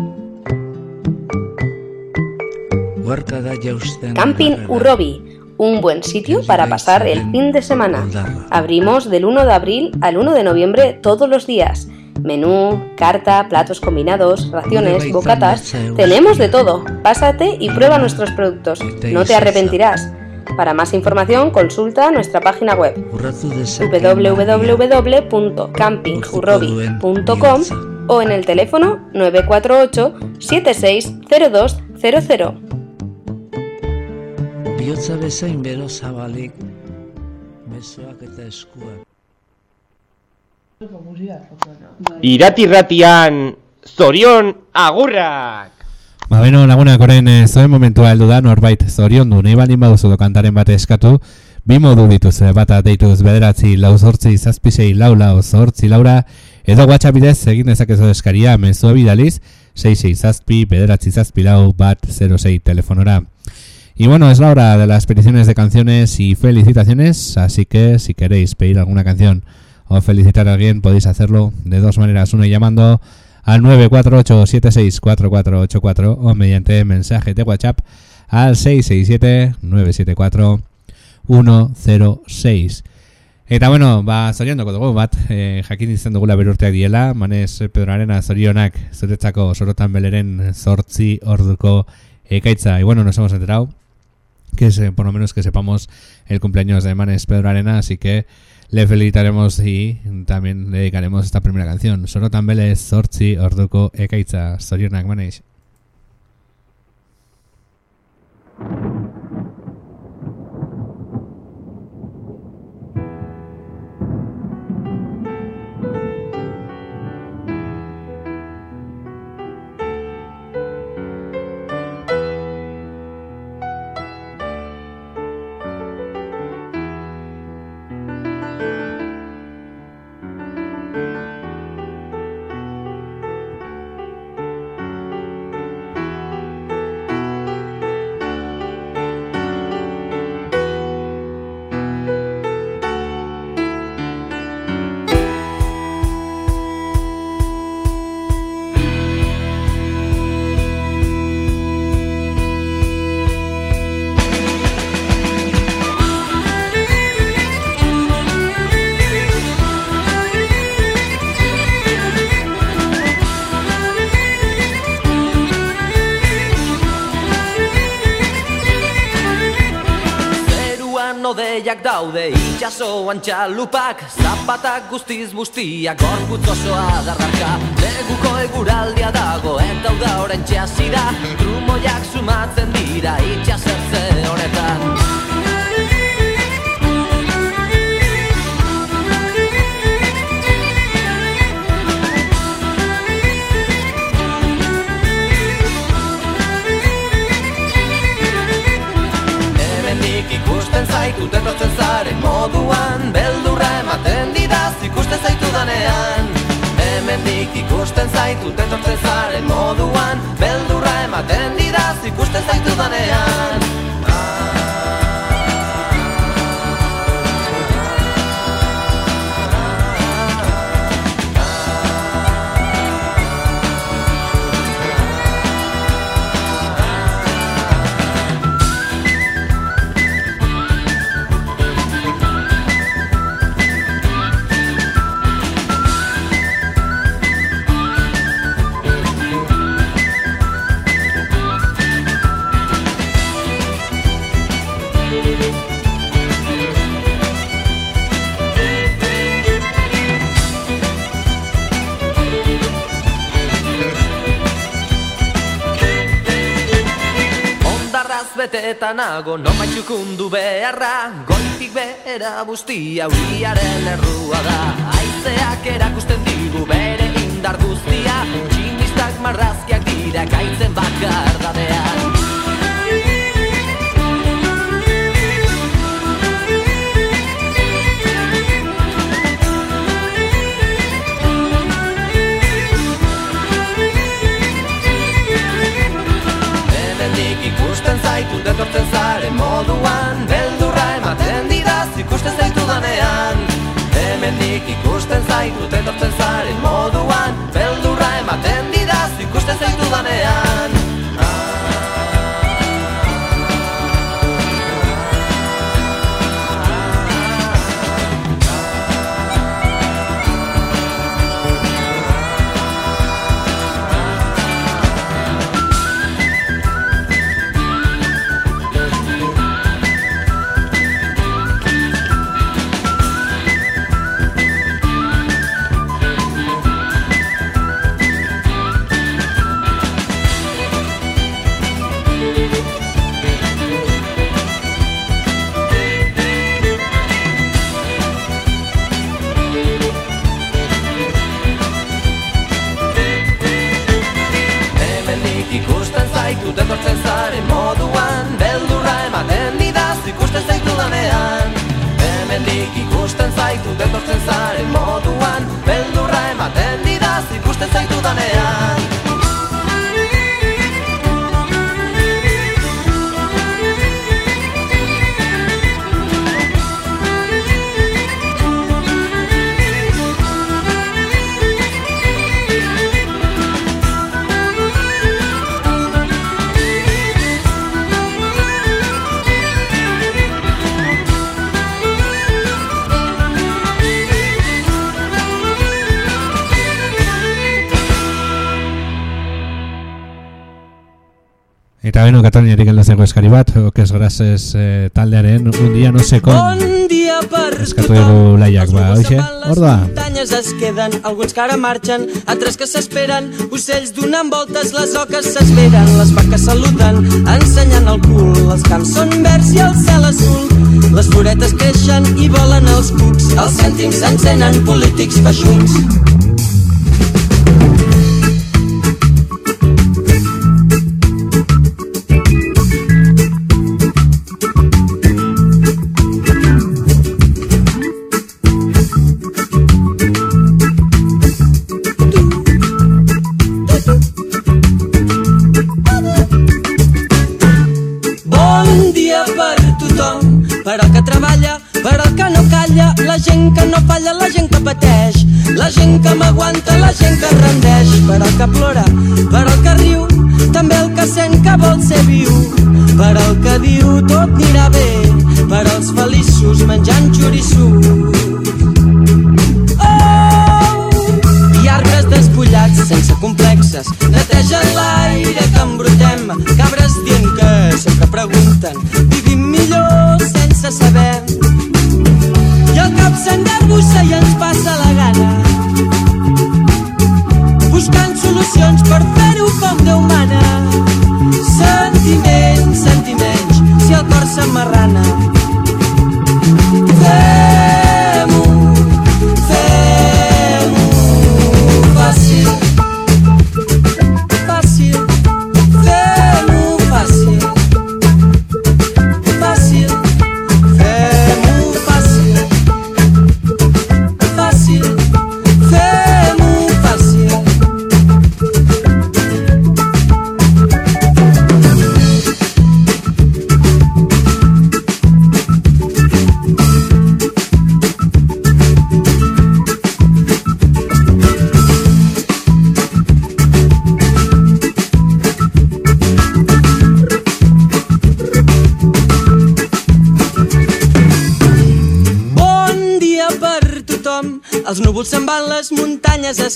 Camping Urrobi, un buen sitio para pasar el fin de semana. Abrimos del 1 de abril al 1 de noviembre todos los días. Menú, carta, platos combinados, raciones, bocatas, tenemos de todo. Pásate y prueba nuestros productos. No te arrepentirás. Para más información consulta nuestra página web www.campingjurrobi.com o en el teléfono 948 760200. Biotza bezain bero zabalik, mesoak eta eskuak. Iratirratian, zorion agurrak! Ba, beno, lagunak orain eh, zoen momentua heldu da, norbait zorion du, nahi baldin baduzu do kantaren bate eskatu, bi modu dituz, bata deituz bederatzi lau zortzi zazpisei lau lau zortzi laura, edo WhatsApp bidez egin dezakezu eskaria mezua bidaliz, 66 zazpi, bederatzi zazpi lau, bat 06 telefonora. Y bueno, es la hora de las peticiones de canciones y felicitaciones, así que si queréis pedir alguna canción o felicitar a alguien, podéis hacerlo de dos maneras. Uno llamando al 948-764484 o mediante mensaje de WhatsApp al 667-974-106. Eta bueno, ba, zorionduko dugu, bat, eh, jakin izan dugula berurteak diela, manez Pedroarena zorionak zuretzako sorotan beleren zortzi orduko ekaitza. Y bueno, nos hemos enterado que se, por lo menos que sepamos el cumpleaños de Manes Pedro Arena, así que le felicitaremos y también le dedicaremos esta primera canción. Sorotan Belez, Zortzi, Orduko, Ekaitza, Zorionak Manes. Itxasoan txalupak Zapatak guztiz bustiak gorputz osoa darraka Neguko eguraldia dago eta uda orain txasira Trumoiak sumatzen dira itxasertze honetan zaitut etortzen zaren moduan Beldurra ematen didaz ikusten zaitu danean. Hemendik ikusten zaitut etortzen zaren moduan Beldurra ematen didaz ikusten zaitu danean eta nago Noma txukundu beharra. Goitik behera bustia Uriaren errua da. Aizeak erakusten digu Bere indar guztia. Txinistak marrazkiak dira Kaitzen bakardadean Música ikusten zaitu detortzen zaren moduan. Beldurra ematen didaz ikusten zaitu danean Hemendik ikusten zaitu detortzen zaren moduan. Beldurra ematen didaz ikusten zaitu danean etortzen zaren moduan Beldurra ematen didaz ikusten zaitu danean Hemendik ikusten zaitu etortzen zaren moduan Beldurra ematen didaz ikusten zaitu danean Eta beno, Kataliniarik aldazeko eskari bat, okez grazes eh, taldearen, un dia no sé con, Bon dia per eskatu dugu laiak, ba, oixe, hor da. muntanyes es queden, alguns que ara marxen, altres que s'esperen, ocells donant voltes, les oques s'esperen, les vaques saluden, ensenyant el cul, els camps són verds i el cel azul, les floretes creixen i volen els cucs, els cèntims s'encenen, polítics feixucs. Gent que m'aguanta, la gent que rendeix, per al que plora, per al que riu, també el que sent que vol ser viu, per al que diu tot anirà bé, per als feliços menjant xoriços.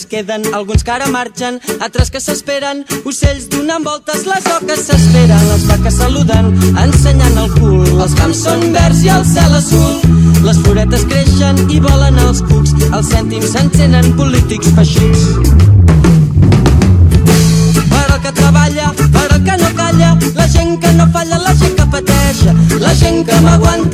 Queden. Alguns que ara marxen, altres que s'esperen. Ocells donant voltes, les oques s'esperen. Les vaques saluden, ensenyant el cul. Els camps són verds i el cel azul. Les floretes creixen i volen els cucs. Els cèntims s'encenen, polítics feixucs. Per al que treballa, per al que no calla, la gent que no falla, la gent que pateix, la gent que m'aguanta,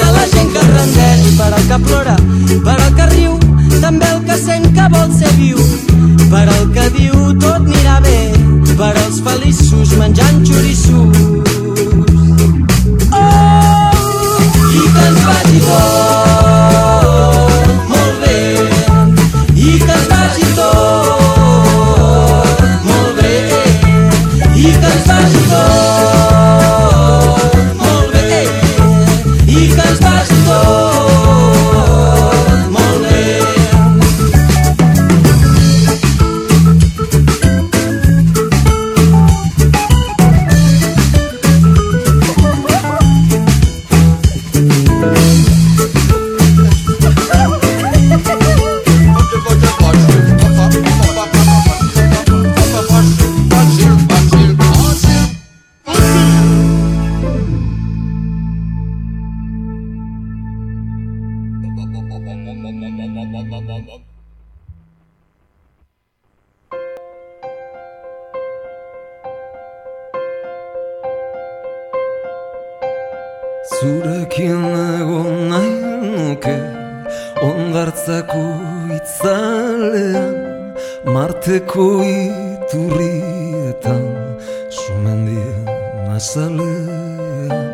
azalean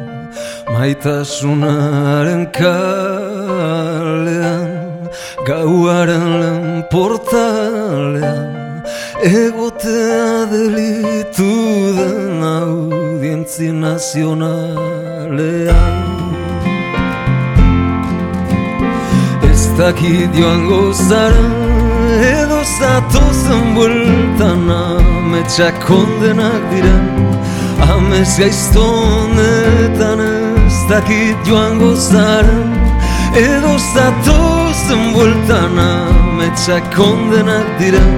Maitasunaren kalean Gauaren lehen portalean Egotea delitu den audientzi nazionalean. Ez dakit joango zara edo zatozen bueltan ametsak kondenak diren Amez gaiztonetan ez dakit joango zara edo zatozen bueltan ametsak kondenak diren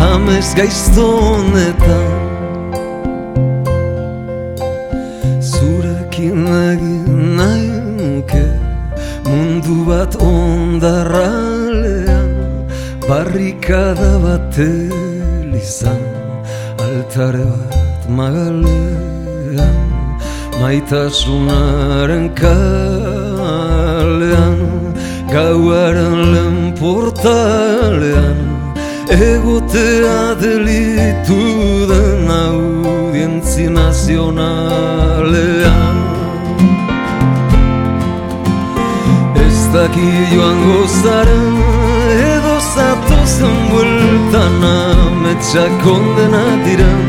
Amez gaiztonetan Zurekin egin nahi nuke mundu bat ondarralean Barrikada bat elizan altare bat magalean Maitasunaren kalean Gauaren lehen portalean Egotea delitu den audientzi nazionalean. Ez daki joango zaren edo zatozen bueltan ametsak kondena diren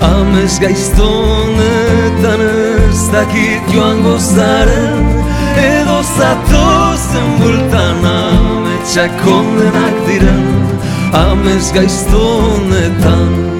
Amez gaiztonetan ez dakit joango zaren edo zatozen bueltan ametsak kondenak diren. Amez gaiztonetan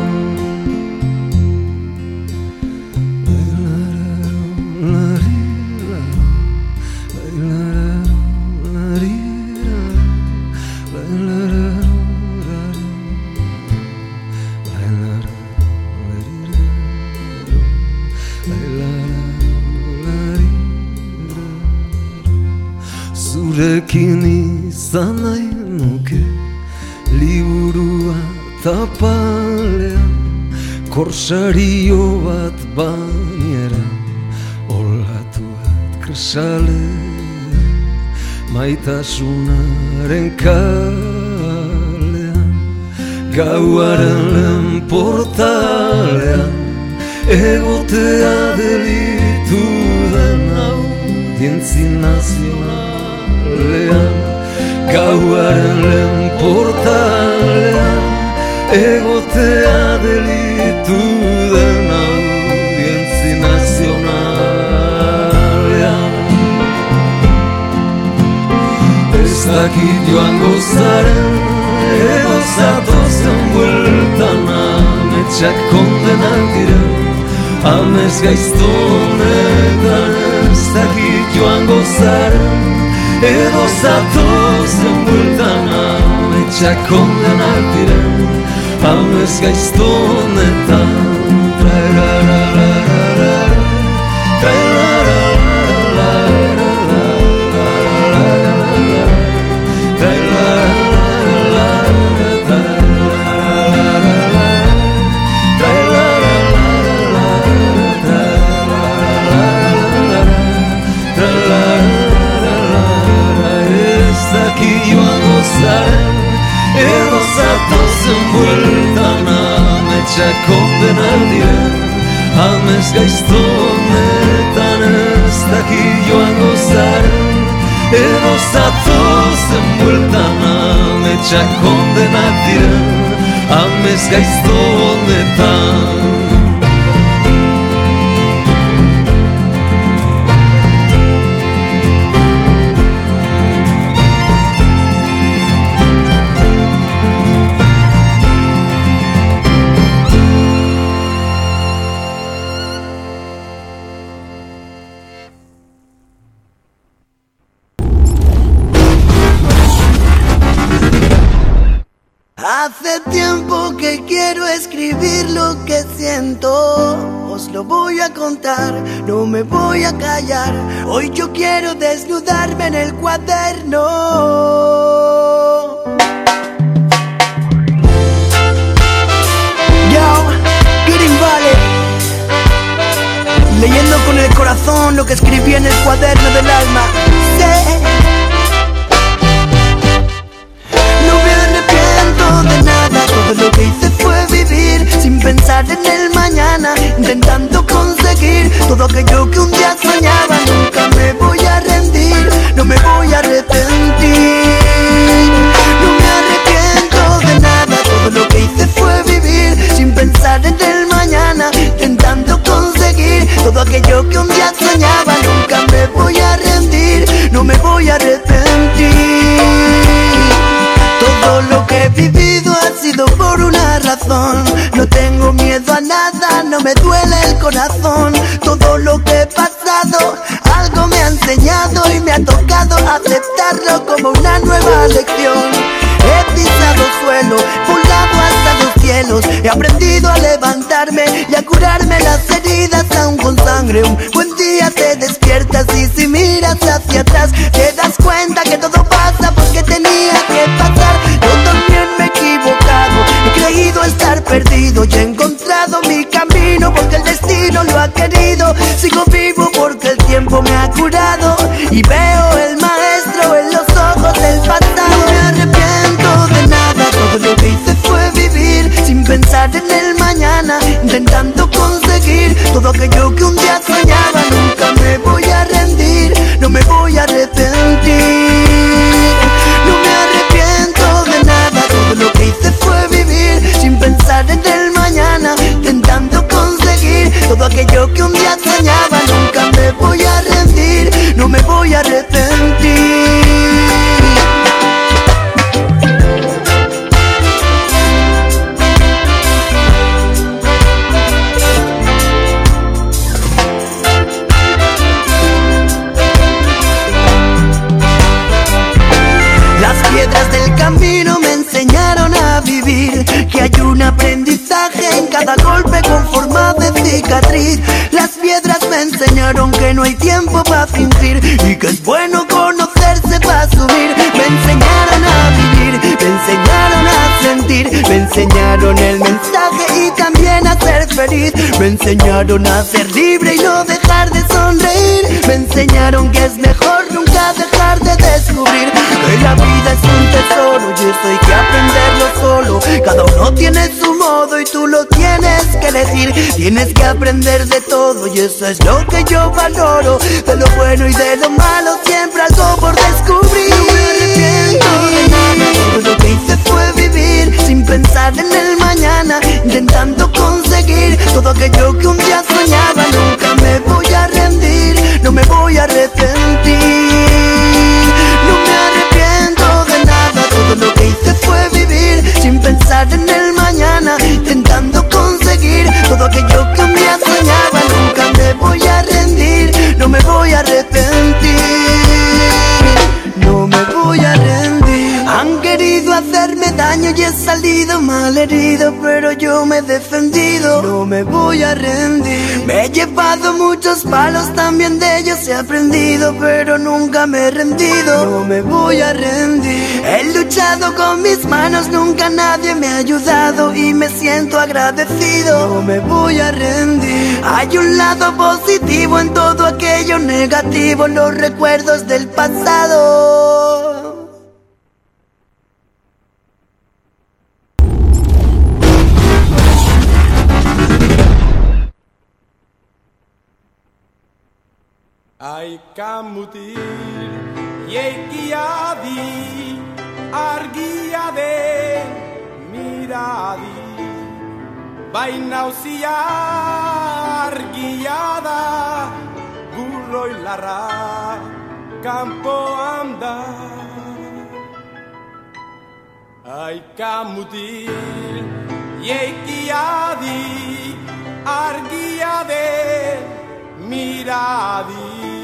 Korsario bat bainera Olatu bat krisalean Maitasunaren kalean Gauaren lehen portalean Egotea delitu den audientzi nazionalean Gauaren lehen portalean Egotea delitu den audientzi nazionalean Ez dakit joango zaren Edo zatozen bueltan ametsak kondenak diren Amez gaiztonetan ez dakit joango zaren Edo zatozen bueltan ametsak kondenak diren Amez gaiztonetan Traerarararara Zatozen bueltan ametsak kondenak diren Amez gaiztonetan ez daki joango zaren Edo zatozen bueltan ametsak kondenak diren Amez gaiztonetan Hace lo que escribí en el cuaderno del alma. No me arrepiento de nada, todo lo que hice fue vivir sin pensar en el mañana, intentando conseguir todo aquello que un día soñaba. Nunca me voy a rendir, no me voy a arrepentir. No me arrepiento de nada, todo lo que hice fue vivir sin pensar en el mañana, todo aquello que un día soñaba. Nunca me voy a rendir, no me voy a arrepentir. Todo lo que he vivido ha sido por una razón. No tengo miedo a nada, no me duele el corazón. Todo lo que he pasado algo me ha enseñado y me ha tocado aceptarlo como una nueva lección. He pisado suelo, volado hasta los cielos. He aprendido a levantarme y a curarme las heridas aún con sangre. Un buen día te despiertas y si miras hacia atrás te das cuenta que todo pasa porque tenía que pasar. Yo también me he equivocado, he creído estar perdido y he encontrado mi camino porque el destino lo ha querido. Sigo me ha curado y veo el maestro en los ojos del pasado. No me arrepiento de nada, todo lo que hice fue vivir sin pensar en el mañana, intentando conseguir todo aquello que un día soñaba. Nunca me voy a rendir, no me voy a arrepentir. No me arrepiento de nada, todo lo que hice fue vivir sin pensar en el mañana, intentando conseguir todo aquello que un día cada golpe con forma de cicatriz. Las piedras me enseñaron que no hay tiempo para fingir Y que es bueno conocerse para subir. Me enseñaron a vivir, me enseñaron a sentir Me enseñaron el mensaje Me enseñaron a ser libre y no dejar de sonreír. Me enseñaron que es mejor nunca dejar de descubrir Que la vida es un tesoro y esto hay que aprenderlo solo. Cada uno tiene su modo y tú lo tienes que elegir. Tienes que aprender de todo y eso es lo que yo valoro. De lo bueno y de lo malo siempre algo por descubrir. No me arrepiento de todo lo que hice fue Sin pensar en el mañana, intentando conseguir Todo aquello que un día soñaba. Nunca me voy a rendir, no me voy a arrepentir. No me arrepiento de nada, todo lo que hice fue vivir Sin pensar en el mañana, intentando conseguir Todo aquello que un día soñaba. Nunca me voy a rendir, no me voy a arrepentir he salido mal herido Pero yo me he defendido, no me voy a rendir. Me he llevado muchos palos, también de ellos he aprendido Pero nunca me he rendido, no me voy a rendir. He luchado con mis manos, nunca nadie me ha ayudado Y me siento agradecido, no me voy a rendir. Hay un lado positivo en todo aquello negativo Los recuerdos del pasado Ai kamuti Iekiadi Argia de Miradi. Baina uzia argia da Burroi larra Kanpoan da Ai kamutil Iekiadi Argia de Miradi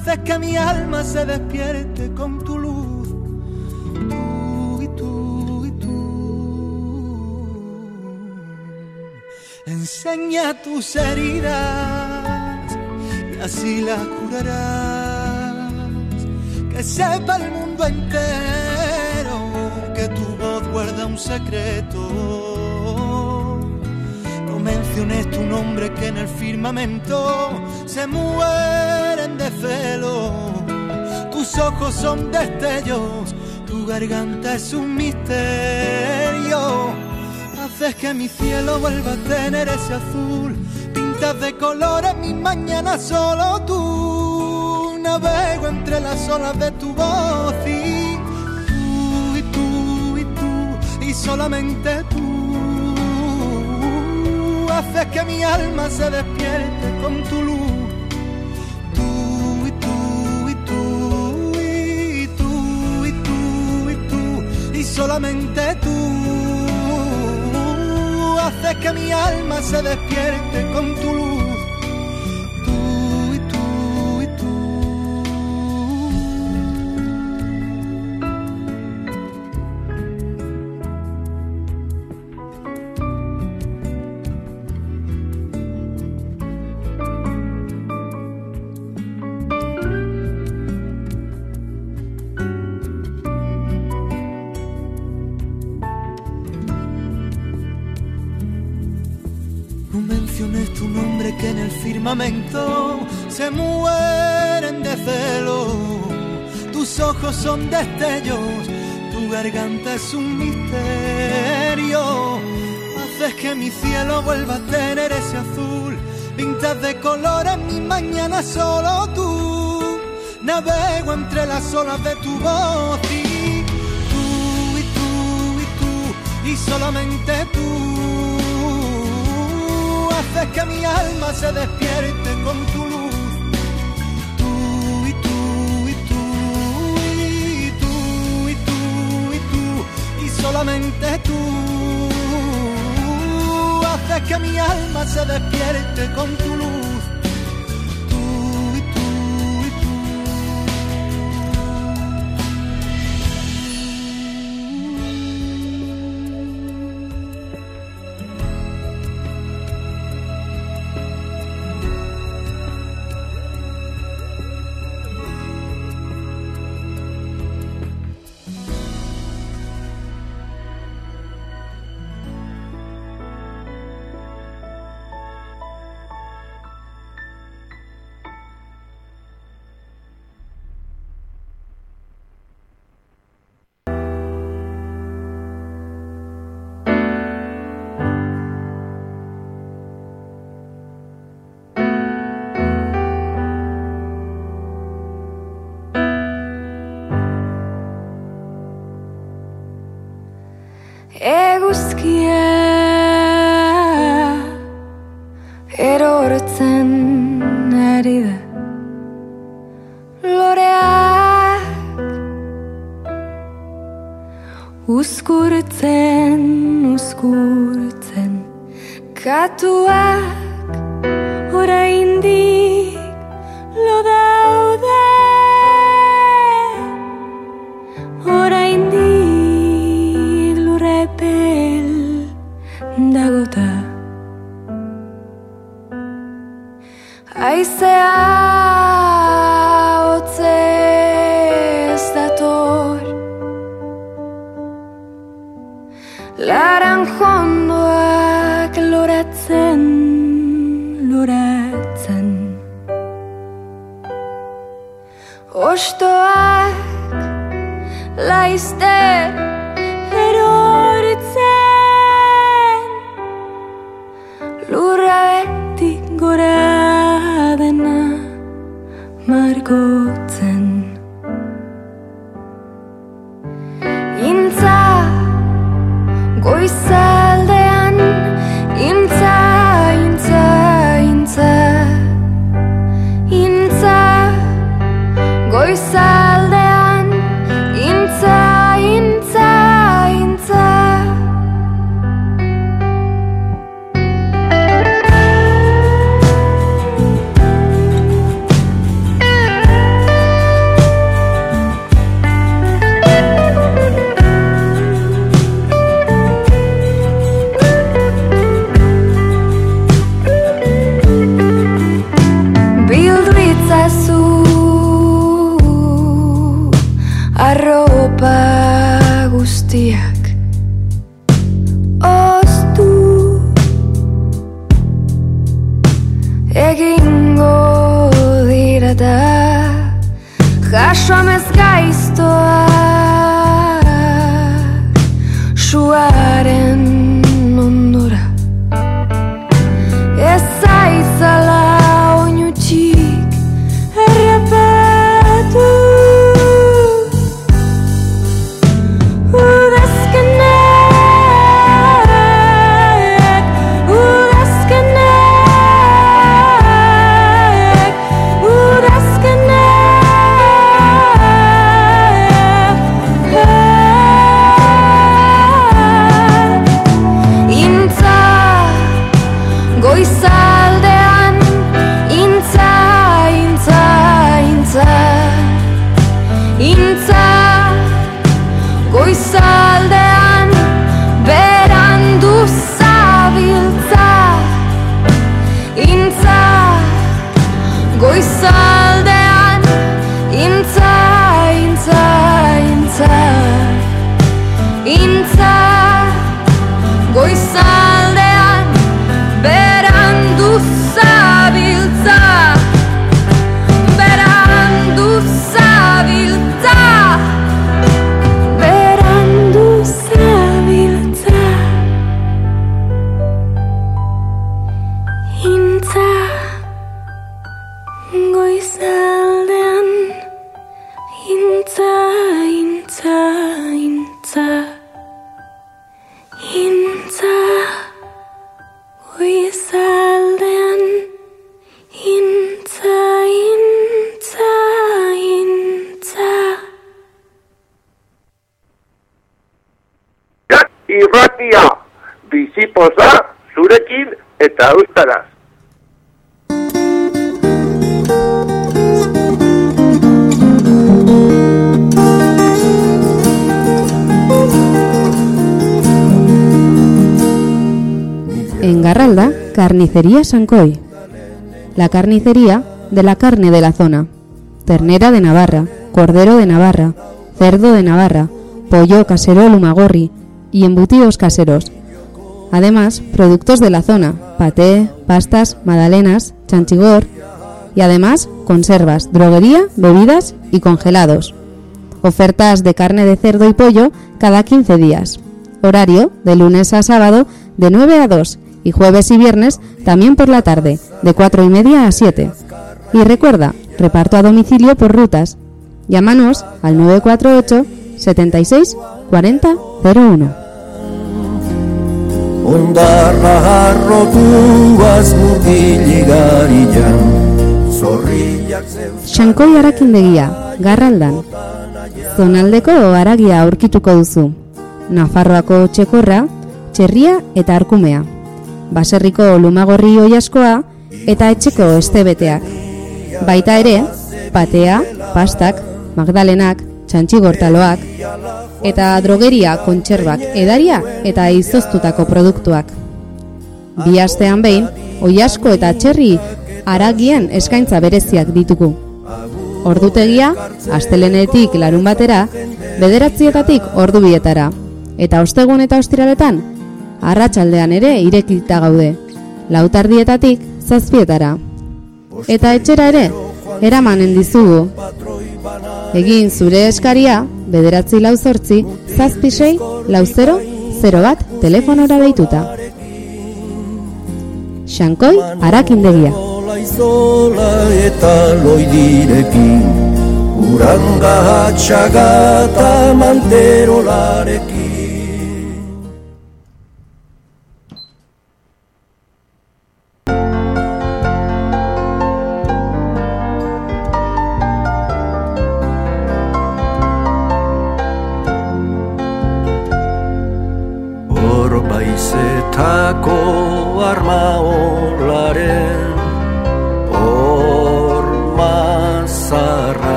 Haces que mi alma se despierte con tu luz. Tú y tú y tú. Enseña tus heridas y así las curarás. Que sepa el mundo entero que tu voz guarda un secreto. Menciones tu nombre que en el firmamento se mueren de celo. Tus ojos son destellos, tu garganta es un misterio. Haces que mi cielo vuelva a tener ese azul. Pintas de colores mis mañanas solo tú. Navego entre las olas de tu voz y tú y tú y tú y solamente tú. Haces que mi alma se despierte con tu luz. Tú y tú y tú y tú y tú y tú y solamente tú haces que mi alma se despierte con tu luz. Ojos son destellos, tu garganta es un misterio. Haces que mi cielo vuelva a tener ese azul. Pintas de colores mi mañana solo tú. Navego entre las olas de tu voz y tú y tú y tú y solamente tú haces que mi alma se despierte solamente tú haces que mi alma se despierte con tu luz. We're sad. Carnicería Sancoy. La carnicería de la carne de la zona. Ternera de Navarra, cordero de Navarra, cerdo de Navarra, pollo casero lumagorri y embutidos caseros. Además, productos de la zona, paté, pastas, magdalenas, chanchigor y además conservas, droguería, bebidas y congelados. Ofertas de carne de cerdo y pollo cada 15 días. Horario de lunes a sábado de 9 a 2 y jueves y viernes también por la tarde de 4 y media a 7. Y recuerda, reparto a domicilio por rutas. Llámanos al 948 76 40 01. Ondarra harrotuaz murgiligarian Zorriak zeus Xankoi arakindegia, garraldan. Zonaldeko aragia aurkituko duzu. Nafarroako txekorra, txerria eta arkumea. Baserriko lumagorri oiaskoa eta etxeko estebeteak. Baita ere, patea, pastak, magdalenak, txantxigortaloak, eta drogeria kontserbak edaria eta izoztutako produktuak. Bi astean behin, oiasko eta txerri aragien eskaintza bereziak ditugu. Ordutegia, astelenetik larun batera, bederatzietatik ordu bietara. Eta ostegun eta ostiraletan, arratsaldean ere irekita gaude. Lautardietatik zazpietara. Eta etxera ere, eramanen dizugu. Egin zure eskaria, bederatzi lau zortzi, zazpi sei, lau zero, zero bat, telefonora deituta. Xankoi, arakindegia. Eta loidirekin Uranga txaga eta manterolarekin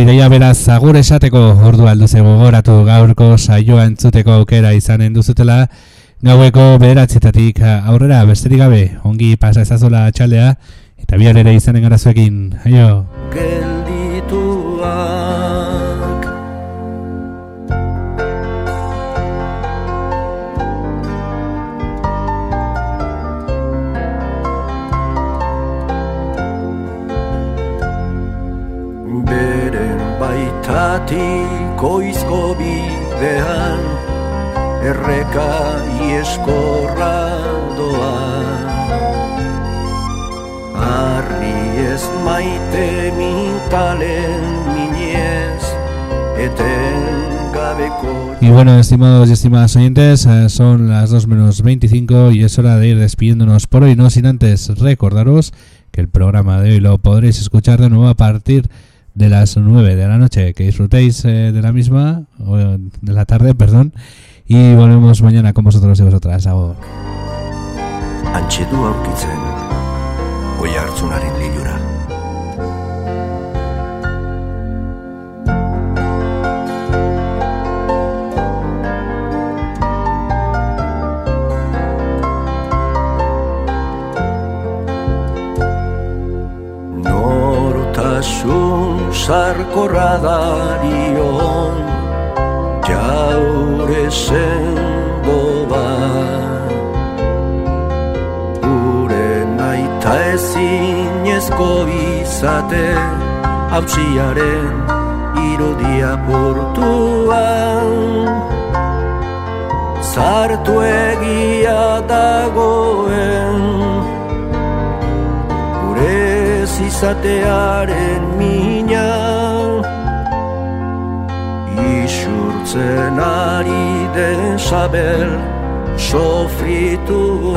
ideia beraz agur esateko ordu alduze gogoratu gaurko saioa entzuteko aukera izanen duzutela. Gaueko bederatzetatik aurrera besterik gabe ongi pasa ezazola txaldea eta bihar ere izanen gara zuekin. Aio Y bueno, estimados y estimadas oyentes, eh, son las 2 menos 25 y es hora de ir despidiéndonos por hoy, no sin antes recordaros que el programa de hoy lo podréis escuchar de nuevo a partir de las 9 de la noche. Que disfrutéis eh, de la misma, o de la tarde, perdón, y volvemos mañana con vosotros y vosotras. Agur. Antxe du aurkitzen Oi hartzunaren sarkorra darion Jaure sendo bat Gure naita ezinezko izate Hautsiaren irudia portuan. Zartu egia dagoen Gure izatearen mina Isurtzen ari den sabel sofrituan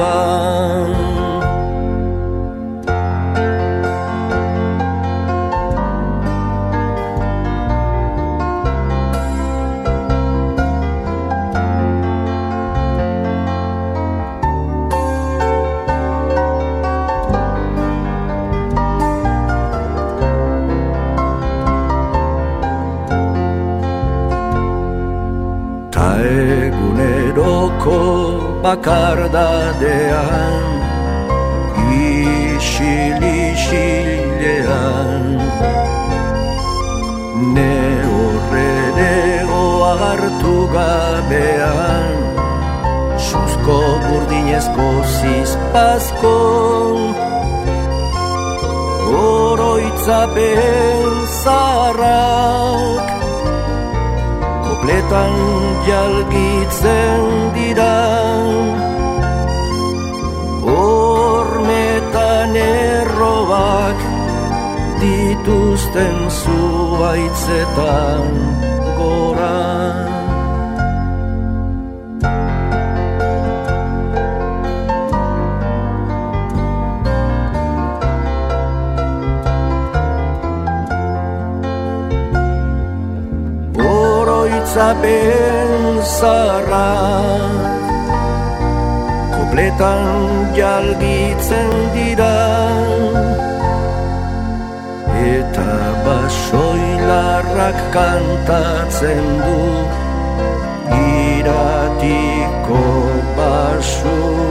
bakardadean Isil-isilean Ne horredego hartu gabean Suzko burdinezko zizpazko Oroitzapen zaharrak Kopletan jalgitzen dira. Hormetan errobak dituzten zuaitzetan gora Oroitzapen zarra. Kopletan jalgitzen dira. Eta basoilarrak kantatzen du. Iratiko basua